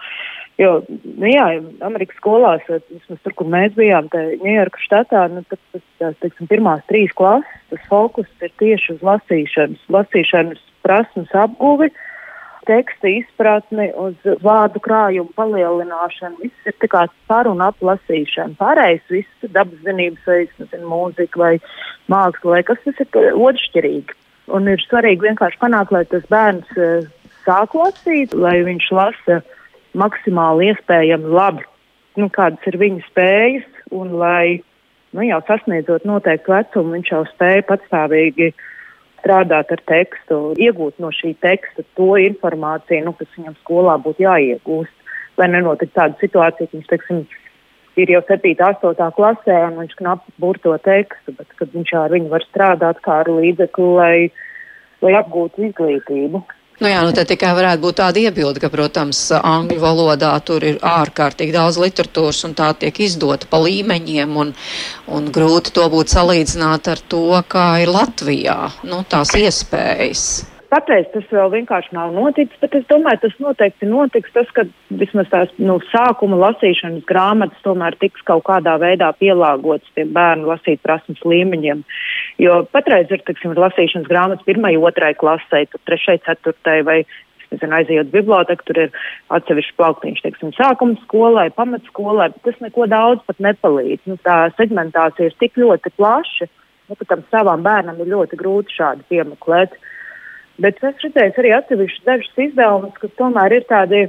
Jo, nu jā, Amerikas skolās, vismaz tur, kur mēs bijām, Ņujorka štatā, nu, tas, tas, tas, teiksim, pirmās trīs klases, tas fokus ir tieši uz lasīšanas, lasīšanas prasmes apguvi, teksta izpratni, uz vārdu krājumu palielināšanu. Viss ir tā kā saruna aplasīšana. Pārējais viss ir dabas zinības vai nezinu, mūzika vai māksla vai kas tas ir otršķirīgi. Un ir svarīgi vienkārši panākt, lai tas bērns uh, sāk lasīt, lai viņš lasa maksimāli iespējami labi, nu, kādas ir viņa spējas, un lai nu, jau sasniedzot noteiktu vecumu, viņš jau spēja patstāvīgi strādāt ar tekstu, iegūt no šī teksta to informāciju, nu, kas viņam skolā būtu jāiegūst. Lai nenotiktu tāda situācija, ka viņš, teiksim, ir jau 7, 8 klasē un viņš knapi burto tekstu, bet viņš ar viņu var strādāt kā ar līdzekli, lai, lai apgūtu izglītību. Nu jā, nu te tikai varētu būt tāda iebilde, ka, protams, angļu valodā tur ir ārkārtīgi daudz literatūras un tā tiek izdota pa līmeņiem un, un grūti to būtu salīdzināt ar to, kā ir Latvijā, nu tās iespējas. Patreiz tas vēl vienkārši nav noticis, bet es domāju, tas noteikti notiks. Tas, ka vismaz tās nu, sākuma lasīšanas grāmatas tomēr tiks kaut kādā veidā pielāgotas tiem bērnu lasīt prasmes līmeņiem. Jo patreiz ir, teiksim, lasīšanas grāmatas pirmai, otrai klasē, tur trešai, ceturtai vai nezinu, aizejot biblioteku, tur ir atsevišķi plauktiņš, teiksim, sākuma skolai, pamatskolai, bet tas neko daudz pat nepalīdz. Nu, tā segmentācija ir tik ļoti plaša, nu, ka tam savam bērnam ir ļoti grūti šādi piemeklēt. Uh, Bet es redzēju arī atsevišķus dažus izdevumus, kas tomēr ir tādi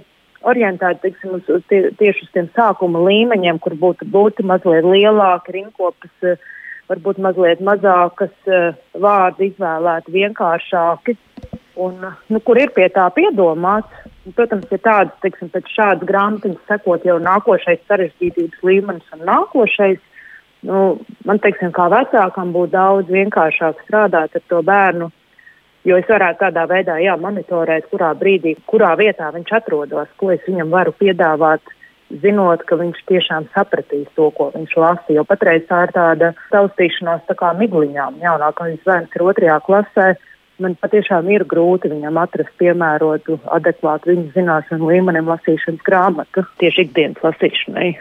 orientēti tiksim, uz, uz tie, tieši uz tiem sākuma līmeņiem, kur būtu, būtu mazliet lielāki rinkopas, eh, varbūt mazliet mazākas eh, vārdi izvēlēti, vienkāršāki. Un, nu, kur ir pie tā piedomāts, protams, ir tādas, teiksim, pēc šādas grāmatiņas sekot jau nākošais sarežģītības līmenis un nākošais. Nu, man, teiksim, kā vecākam būtu daudz vienkāršāk strādāt ar to bērnu Jo es varētu tādā veidā jā, monitorēt, kurā brīdī, kurā vietā viņš atrodas, ko es viņam varu piedāvāt, zinot, ka viņš tiešām sapratīs to, ko viņš lasa. Jo patreiz tā ir tāda taustīšanās tā kā migliņām. Jaunākais bērns ir otrajā klasē. Man patiešām ir grūti viņam atrast piemērotu, adekvātu viņa zināšanu līmenim lasīšanas grāmatu tieši ikdienas lasīšanai.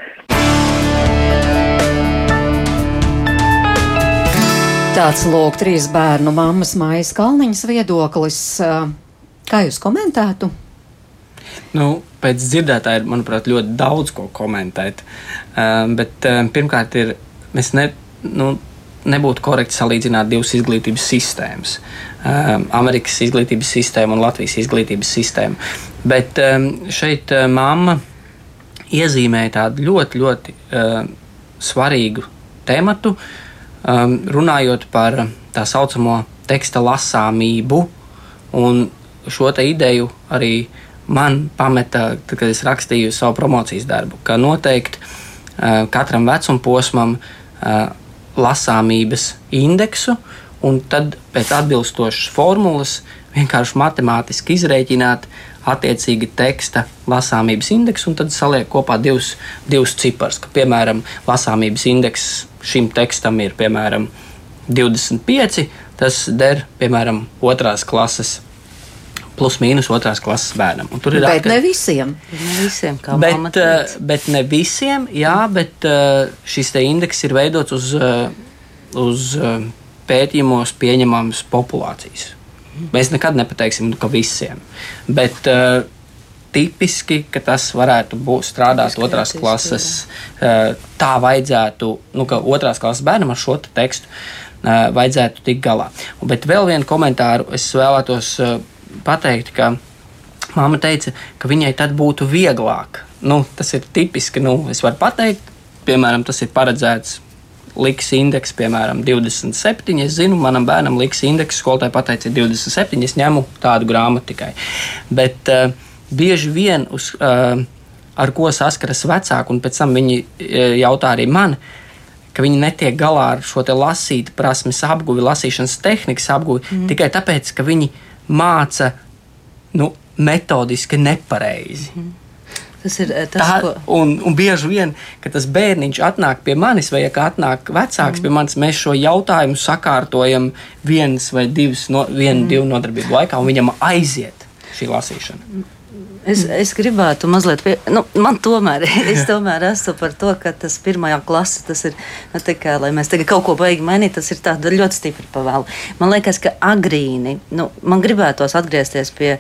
Tāds lūk, trīs bērnu mammas mājas Kalniņas viedoklis. Kā jūs komentētu? Nu, pēc dzirdētā ir, manuprāt, ļoti daudz ko komentēt. Um, bet um, pirmkārt, ir, mēs ne, nu, nebūtu korekti salīdzināt divas izglītības sistēmas. Um, Amerikas izglītības sistēma un Latvijas izglītības sistēma. Bet um, šeit uh, mamma iezīmēja tādu ļoti, ļoti uh, svarīgu tematu. Uh, um, runājot par tā saucamo teksta lasāmību, un šo ideju arī man pameta, tad, kad es rakstīju savu promocijas darbu, ka noteikti uh, katram vecuma posmam uh, lasāmības indeksu, un tad pēc atbilstošas formulas vienkārši matemātiski izrēķināt attiecīgi teksta lasāmības indeksu, un tad saliek kopā divus, divus ciparus. Piemēram, lasāmības indeks šim tekstam ir piemēram 25, tas der piemēram otrās klases. Plus mīnus otrās klases bērnam. Un tur ir bet ne visiem. Ne visiem bet, uh, bet ne visiem, jā, bet uh, šis te indeks ir veidots uz, uh, uz pētījumos pieņemamas populācijas. Mēs nekad nepateiksim, ka visiem. Bet uh, tipiski, ka tas varētu būt strādāt Tipiski, otrās jā, klases. Uh, tā vajadzētu, nu, ka otrās klases bērnam ar šo te tekstu uh, vajadzētu tikt galā. Bet vēl vienu komentāru es vēlētos pateikt, ka mamma teica, ka viņai tad būtu vieglāk. Nu, tas ir tipiski, nu, es varu pateikt, piemēram, tas ir paredzēts liks indeks, piemēram, 27. Es zinu, manam bērnam liks indeks, skolotāji pateica, ir 27. Es ņemu tādu grāmatu tikai. Bet uh, bieži vien, uz, uh, ar ko saskaras vecāki, un pēc tam viņi uh, jautā arī man, ka viņi netiek galā ar šo lasīt prasmes apguvi, lasīšanas tehnikas apguvi, mm. tikai tāpēc, ka viņi māca nu, metodiski nepareizi. Mm. Tas ir eh, tas, Tā, ko. un, un bieži vien, kad tas bērniņš atnāk pie manis, vai ja atnāk vecāks mm. pie manis, mēs šo jautājumu sakārtojam vienas vai divas, no, vienu, mm. divu nodarbību laikā, un viņam aiziet šī lasīšana. Es, es gribētu mazliet, pie, nu, man tomēr, es tomēr esmu par to, ka tas pirmajā klasē, tas ir, nu, tikai, lai mēs tagad kaut ko beigām mainītu, tas ir tāda ļoti stipri pavēlu. Man liekas, ka agrīni, nu, man gribētos atgriezties pie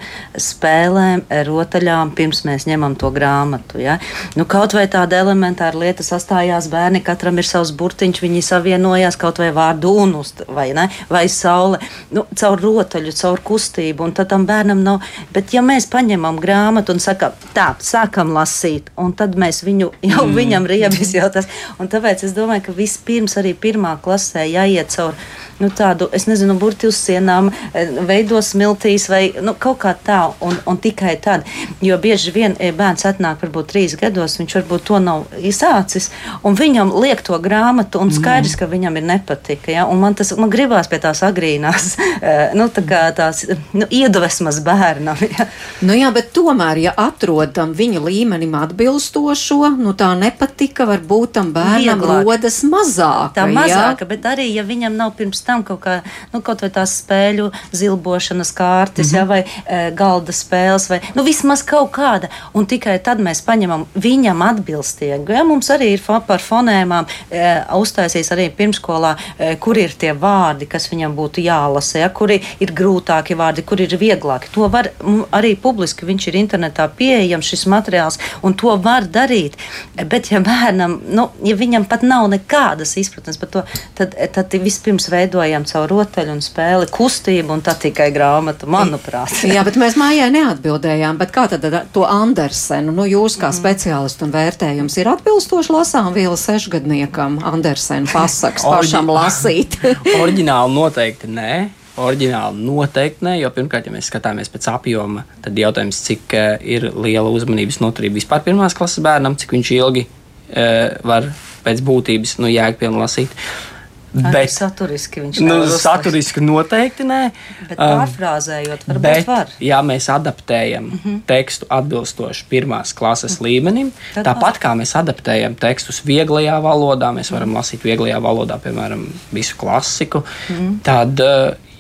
spēlēm, rotaļām, pirms mēs ņemam to grāmatu, ja? Nu, kaut vai tāda elementāra lieta sastājās bērni, katram ir savs burtiņš, viņi savienojās kaut vai vārdu un uz, vai, ne, vai saule, nu, caur rotaļu, caur kustību, un tad tam bērnam nav, bet ja mēs paņemam grāmatu, grāmatu un saka, tā, sākam lasīt, un tad mēs viņu jau mm. viņam riebis jau tas. Un tāpēc es domāju, ka vispirms arī pirmā klasē jāiet cauri nu, tādu, es nezinu, burti uz sienām, eh, veido smiltīs vai nu, kaut kā tā, un, un tikai tad. Jo bieži vien ja bērns atnāk varbūt trīs gados, viņš varbūt to nav izsācis, un viņam liek to grāmatu, un skaidrs, ka viņam ir nepatika. Ja? Un man tas, man gribās pie tās agrīnās, eh, nu, tā tās nu, iedvesmas bērnam. Ja? Nu jā, bet tomēr, ja atrodam viņa līmenim atbilstošo, nu tā nepatika, varbūt tam bērnam Vieglāk. rodas mazāk. Tā mazāka, ja? bet arī, ja viņam nav pirms tam kaut, kā, nu, kaut vai tās spēļu zilbošanas kārtas, mm -hmm. ja, vai e, galda spēles, vai nu, vismaz kaut kāda. Un tikai tad mēs paņemam viņam atbilstīgu. Ja, mums arī ir fa par fonēmām e, uztaisījis arī pirmskolā, e, kur ir tie vārdi, kas viņam būtu jālasa, ja, kuri ir grūtāki vārdi, kuri ir vieglāki. To var arī publiski, viņš ir internetā pieejams šis materiāls, un to var darīt. Bet, ja bērnam, nu, ja viņam pat nav nekādas izpratnes par to, tad, tad vispirms veido veidojam caur rotaļu un spēli kustību, un tā tikai grāmata, manuprāt. Jā, bet mēs mājā neatbildējām. Kā tad to Andersenu, nu jūs kā mm. speciālistu un vērtējums ir atbilstoši lasām viela sešgadniekam Andersenu pasakas pašam lasīt? Oriģināli noteikti nē. Oriģināli noteikti nē, jo pirmkārt, ja mēs skatāmies pēc apjoma, tad jautājums, cik uh, ir liela uzmanības noturība vispār pirmās klases bērnam, cik viņš ilgi uh, var pēc būtības nu, jēgpilni lasīt. Uh, Bet saturiski viņš nu, saturiski noteikti nē. Bet pārfrāzējot, varbūt bet, var. Ja mēs adaptējam mm -hmm. tekstu atbilstoši pirmās klases mm -hmm. līmenim, Tad tāpat kā mēs adaptējam tekstus vieglajā valodā, mēs varam mm -hmm. lasīt vieglajā valodā, piemēram, visu klasiku, mm -hmm. tad,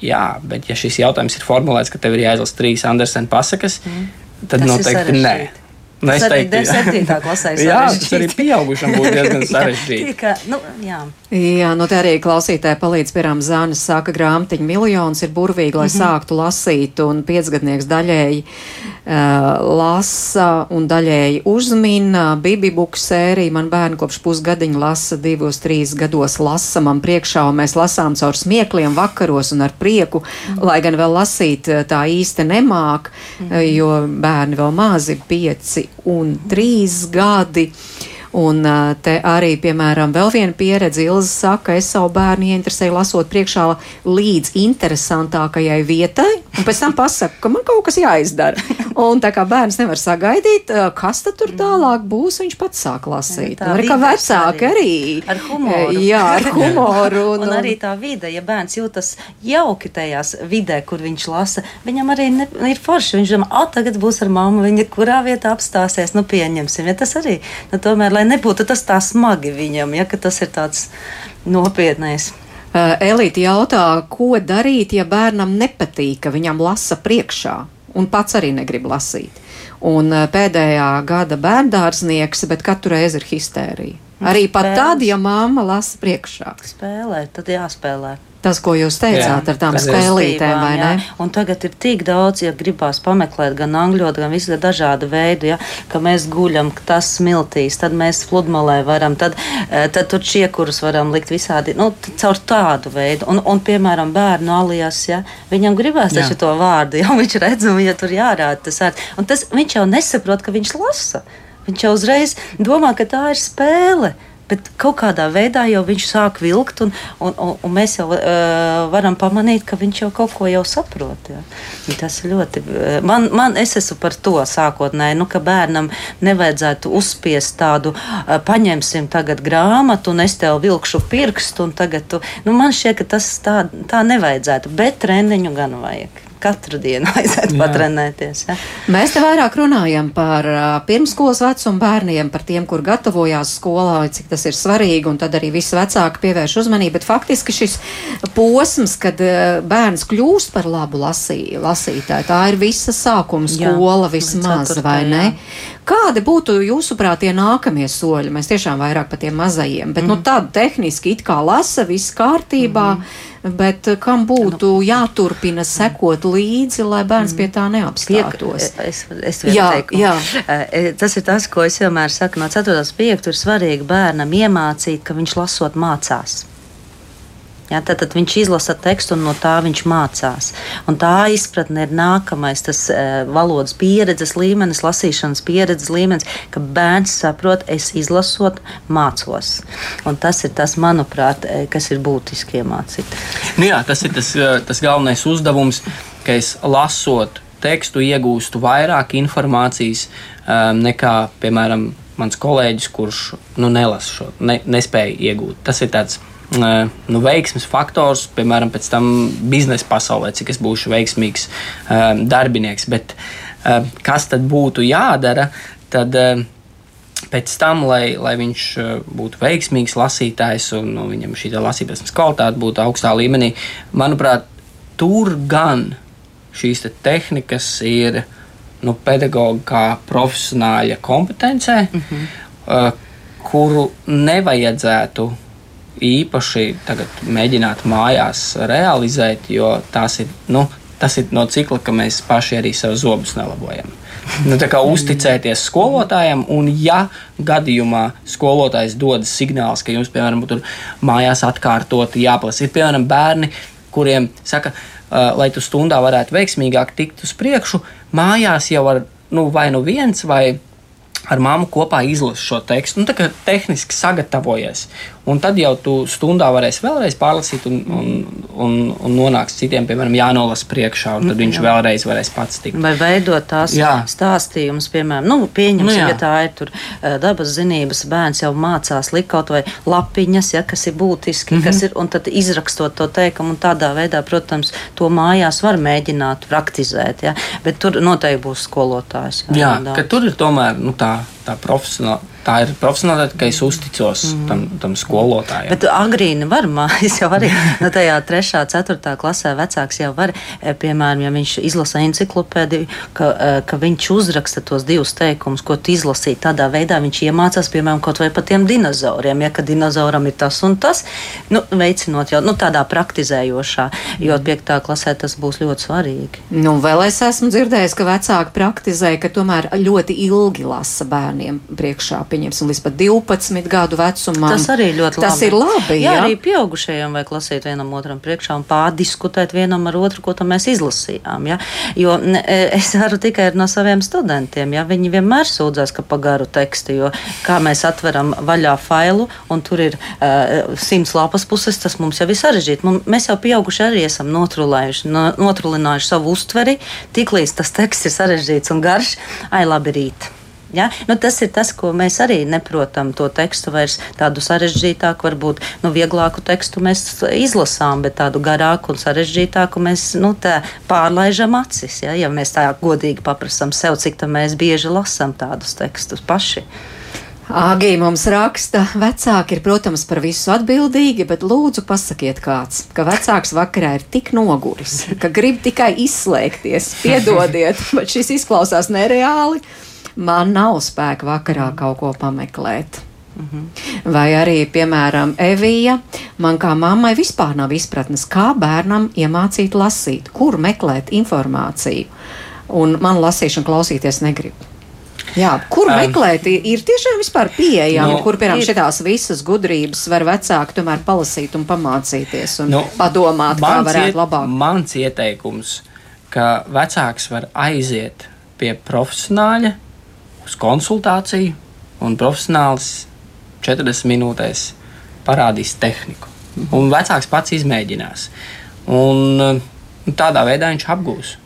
jā, bet ja šis jautājums ir formulēts, ka tev ir jāizlasa trīs Andersena pasakas, mm -hmm. tad Tas noteikti nē. Nu, es teiktu, ka 7. klasē ir jā, tas arī pieaugušam būtu diezgan sarežģīti. Tika, nu, jā. jā, nu te arī klausītāji palīdz, piemēram, Zānes saka, grāmatiņa miljons ir burvīgi, lai mm -hmm. sāktu lasīt, un piecgadnieks daļēji uh, lasa un daļēji uzmina. Bibibuku sērija man bērni kopš pusgadiņa lasa divos, trīs gados lasa man priekšā, un mēs lasām caur smiekliem vakaros un ar prieku, mm -hmm. lai gan vēl lasīt tā īsti nemāk, mm -hmm. jo bērni vēl mazi pieci un trīs gadi. Un te arī, piemēram, vēl viena pieredze. Ilza saka, es savu bērnu ieinteresēju lasot priekšā līdz interesantākajai vietai, un pēc tam pasaku, ka man kaut kas jāizdara. Un tā kā bērns nevar sagaidīt, kas tad tur tālāk būs, viņš pats sāk lasīt. Jā, arī kā vecāki arī. Ar humoru. Jā, ar humoru. Un, un arī tā vide, ja bērns jūtas jauki tajās vidē, kur viņš lasa, viņam arī ne, ir forši. Viņš domā, o, tagad būs ar mammu, viņa kurā vietā apstāsies, nu pieņemsim. Ja tas arī, nu tomēr, lai nebūtu tas tā smagi viņam, ja tas ir tāds nopietnais. Elīte jautā, ko darīt, ja bērnam nepatīk, ka viņam lasa priekšā? un pats arī negrib lasīt. Un pēdējā gada bērndārznieks, bet katru reizi ir histērija. Arī Spēles. pat tad, ja mamma lasa priekšā. Spēlē, tad jāspēlē. Tas, ko jūs teicāt jā, ar tām spēlītēm, vai ne? Jā. Un tagad ir tik daudz, ja gribās pameklēt gan angļu, gan visu dažādu veidu, ja, ka mēs guļam, tas smiltīs, tad mēs pludmalē varam, tad, eh, tad tur čiekurus varam likt visādi, nu, caur tādu veidu. Un, un piemēram, bērnu alijas, ja, viņam gribās taču to vārdu, ja viņš redz, un viņa tur jārāda tas vārds. Un tas viņš jau nesaprot, ka viņš lasa. Viņš jau uzreiz domā, ka tā ir spēle bet kaut kādā veidā jau viņš sāk vilkt, un, un, un, un mēs jau uh, varam pamanīt, ka viņš jau kaut ko jau saprot. Ja. Tas ļoti. Man, man es esmu par to sākotnēji, nu, ka bērnam nevajadzētu uzspiest tādu, uh, paņemsim tagad grāmatu, un es tev vilkšu pirkstu, un tagad tu. Nu, man šķiet, ka tas tā, tā nevajadzētu, bet treniņu gan vajag. Katru dienu Jā. patrenēties. Ja? Mēs te vairāk runājam par pirmskolas vecumu bērniem, par tiem, kur gatavojās skolā, cik tas ir svarīgi, un tad arī visi vecāki pievērš uzmanību. Bet faktiski šis posms, kad bērns kļūst par labu lasī, lasītāju, tā ir visa sākuma skola jā, vismaz, vai ne? Jā. Kādi būtu jūsuprāt tie nākamie soļi? Mēs tiešām vairāk par tiem mazajiem, bet mm. nu, mhm. tāda tehniski it kā lasa, viss kārtībā. Mm. Bet eh, kam būtu nu, jāturpina sekot līdzi, lai bērns pie tā neapstātos? Piek, es, es jā, teikumu. jā. Eh, tas ir tas, ko es vienmēr saku. No 4. līdz 5. ir svarīgi bērnam iemācīt, ka viņš lasot mācās. Ja, tad, tad viņš izlasa tekstu un no tā viņš mācās. Un tā izpratne ir nākamais, tas e, valodas pieredzes līmenis, lasīšanas pieredzes līmenis, ka bērns saprot, es izlasot, mācos. Un tas ir tas, manuprāt, e, kas ir būtiski iemācīt. Nu jā, tas ir tas, e, tas galvenais uzdevums, ka es lasot tekstu iegūstu vairāk informācijas um, nekā, piemēram, mans kolēģis, kurš nu, nelasa šo, ne, nespēja iegūt. Tas ir tāds nu, veiksmes faktors, piemēram, pēc tam biznesa pasaulē, cik es būšu veiksmīgs um, darbinieks. Bet um, kas tad būtu jādara? Tad, um, Pēc tam, lai, lai viņš būtu veiksmīgs lasītājs un nu, viņam šī lasīšanas kvalitāte būtu augstā līmenī, manuprāt, tur gan šīs te tehnikas ir nu, pedagoģa kā profesionāļa kompetencē, mm -hmm. uh, kuru nevajadzētu īpaši mēģināt mājās realizēt, jo tas ir, nu, tas ir no cikla, ka mēs paši arī savus zobus nelabojam. Nu, tā kā uzticēties skolotājiem, un ja gadījumā skolotājs dod signālus, ka jums, piemēram, tur mājās atkārtoti jāplasa, ir piemēram bērni, kuriem saka, uh, lai tu stundā varētu veiksmīgāk tikt uz priekšu, mājās jau var nu, vai nu viens vai ar māmu kopā izlasi šo tekstu. Nu, tā kā tehniski sagatavojies. Un tad jau tu stundā varēsi vēlreiz pārlasīt, un, un, un, un nonāks citiem, piemēram, jānolasa priekšā, un tad viņš jā. vēlreiz varēs pats tikt. Vai veidot tās jā. stāstījumus, piemēram, nu, pieņemsim, nu, ja tā ir tur eh, dabas zinības, bērns jau mācās likt kaut vai lapiņas, ja, kas ir būtiski, mm -hmm. kas ir, un tad izrakstot to teikumu, un tādā veidā, protams, to mājās var mēģināt praktizēt, ja, bet tur noteikti būs skolotājs. Jā, jā ka tur ir tomēr nu, tā, tā profesionāla tā ir profesionālitāte, ka es uzticos mm. tam, tam skolotājam. Bet agrīni var mājas jau arī no tajā 3. 4. klasē vecāks jau var, e, piemēram, ja viņš izlasa enciklopēdiju, ka, e, ka viņš uzraksta tos divus teikumus, ko tu izlasīji. Tādā veidā viņš iemācās, piemēram, kaut vai par tiem dinozauriem, ja ka dinozauram ir tas un tas, nu, veicinot jau nu, tādā praktizējošā, jo 5. klasē tas būs ļoti svarīgi. Nu, vēl es esmu dzirdējis, ka vecāki praktizē, ka tomēr ļoti ilgi lasa bērniem priekšā pieņemsim, līdz pat 12 gadu vecumam. Tas arī ļoti tas labi. ir labi. Jā, jā, arī pieaugušajiem vajag lasīt vienam otram priekšā un pārdiskutēt vienam ar otru, ko mēs izlasījām. Ja? Jo ne, es varu tikai no saviem studentiem, ja viņi vienmēr sūdzās, ka pa garu tekstu, jo kā mēs atveram vaļā failu un tur ir uh, simts lapas puses, tas mums jau ir sarežģīti. Mums, mēs jau pieauguši arī esam notrulējuši, no, notrulinājuši savu uztveri, tiklīdz tas teksts ir sarežģīts un garš, ai labi rīt. Ja? Nu, tas ir tas, ko mēs arī neprotam. To tekstu vairs tādu sarežģītāku, varbūt nu, vieglāku tekstu mēs izlasām, bet tādu garāku un sarežģītāku mēs nu, pārlaižam acis. Ja? ja mēs tā godīgi paprasām sev, cik mēs bieži lasām tādus tekstus paši. Āgī mums raksta, vecāki ir, protams, par visu atbildīgi, bet lūdzu pasakiet kāds, ka vecāks vakarā ir tik noguris, ka grib tikai izslēgties. Piedodiet, bet šis izklausās nereāli man nav spēka vakarā kaut ko pameklēt. Vai arī, piemēram, Evija, man kā mammai vispār nav izpratnes, kā bērnam iemācīt lasīt, kur meklēt informāciju. Un man lasīšana klausīties negrib. Jā, kur um, meklēt, ir tiešām vispār pieejami, no, kur, piemēram, šitās visas gudrības var vecāki tomēr palasīt un pamācīties un no, padomāt, kā varētu iet, labāk. Mans ieteikums, ka vecāks var aiziet pie profesionāļa, uz konsultāciju, un profesionālis 40 minūtēs parādīs tehniku. Un vecāks pats izmēģinās. Un, un tādā veidā viņš apgūs.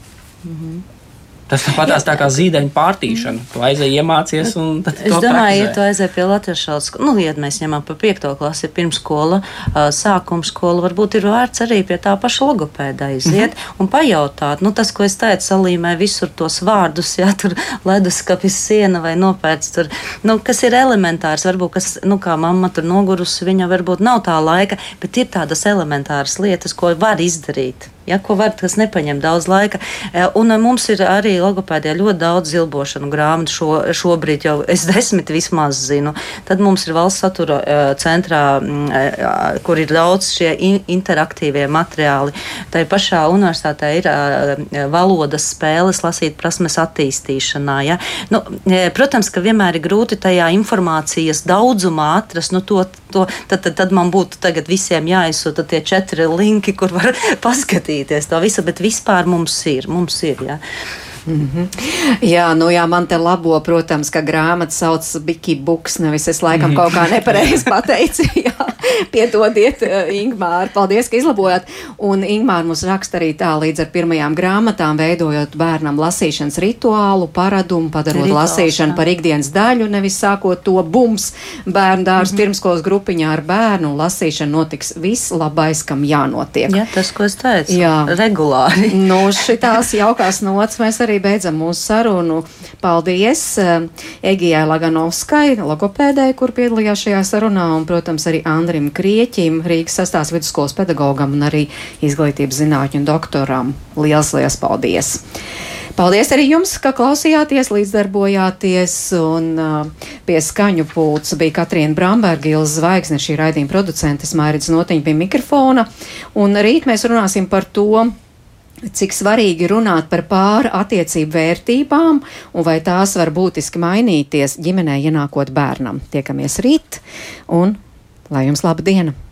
Mm -hmm. Tas tāpat tā kā zīdaiņa pārtīšana. Tu aizēji iemācies, es domāju, ja tu aizēji pie Latvijas skolas, nu, ja mēs ņemam pa piekto klasi, pirmskola, sākuma skola, varbūt ir vērts arī pie tā paša logopēda aiziet mm -hmm. un pajautāt. Nu, tas, ko es teicu, salīmē visur tos vārdus, ja tur leduskapis siena vai nopērts tur, nu, kas ir elementārs, varbūt, kas, nu, kā mamma tur nogurusi, viņa varbūt nav tā laika, bet ir tādas elementāras lietas, ko var izdarīt. Ja, ko var, tas nepaņem daudz laika. E, un e, mums ir arī logopēdijā ļoti daudz zilbošanu grāmatu. Šo, šobrīd jau es desmit vismaz zinu. Tad mums ir valsts satura e, centrā, kur ir daudz šie interaktīvie materiāli. Tā pašā universitātē ir valodas spēles, lasīt prasmes attīstīšanā. Ja? Nu, protams, ka vienmēr ir grūti tajā informācijas daudzumā atrast. Nu, to, to, tad, tad, tad man būtu tagad visiem jāizsūta tie četri linki, kur var paskatīties skatīties to visu, bet vispār mums ir. Mums ir ja. Mm -hmm. Jā, nu jā, man te labo, protams, ka grāmata sauc Biki Buks, nevis es laikam mm kaut kā nepareizi pateicu. jā, piedodiet, uh, Ingmār, paldies, ka izlabojāt. Un Ingmār mums raksta arī tā, līdz ar pirmajām grāmatām, veidojot bērnam lasīšanas rituālu, paradumu, padarot Rituāls, lasīšanu jā. par ikdienas daļu, nevis sākot to bums bērnu dārza mm -hmm. pirmskolas grupiņā ar bērnu. Lasīšana notiks viss labais, kam jānotiek. Jā, tas, ko es teicu, jā. regulāri. nu, šitās jaukās nots mēs arī arī beidzam mūsu sarunu. Paldies eh, Egijai Laganovskai, logopēdai, kur piedalījās šajā sarunā, un, protams, arī Andrim Krieķim, Rīgas sastās vidusskolas pedagogam un arī izglītības zinātņu doktoram. Liels, liels paldies! Paldies arī jums, ka klausījāties, līdzdarbojāties, un uh, pie skaņu pults bija Katrīna Bramberga, Ilza Zvaigzne, šī raidījuma producentes Mērits Notiņa pie mikrofona, un rīt mēs runāsim par to, cik svarīgi runāt par pāra attiecību vērtībām un vai tās var būtiski mainīties ģimenē ienākot bērnam. Tiekamies rīt un lai jums laba diena!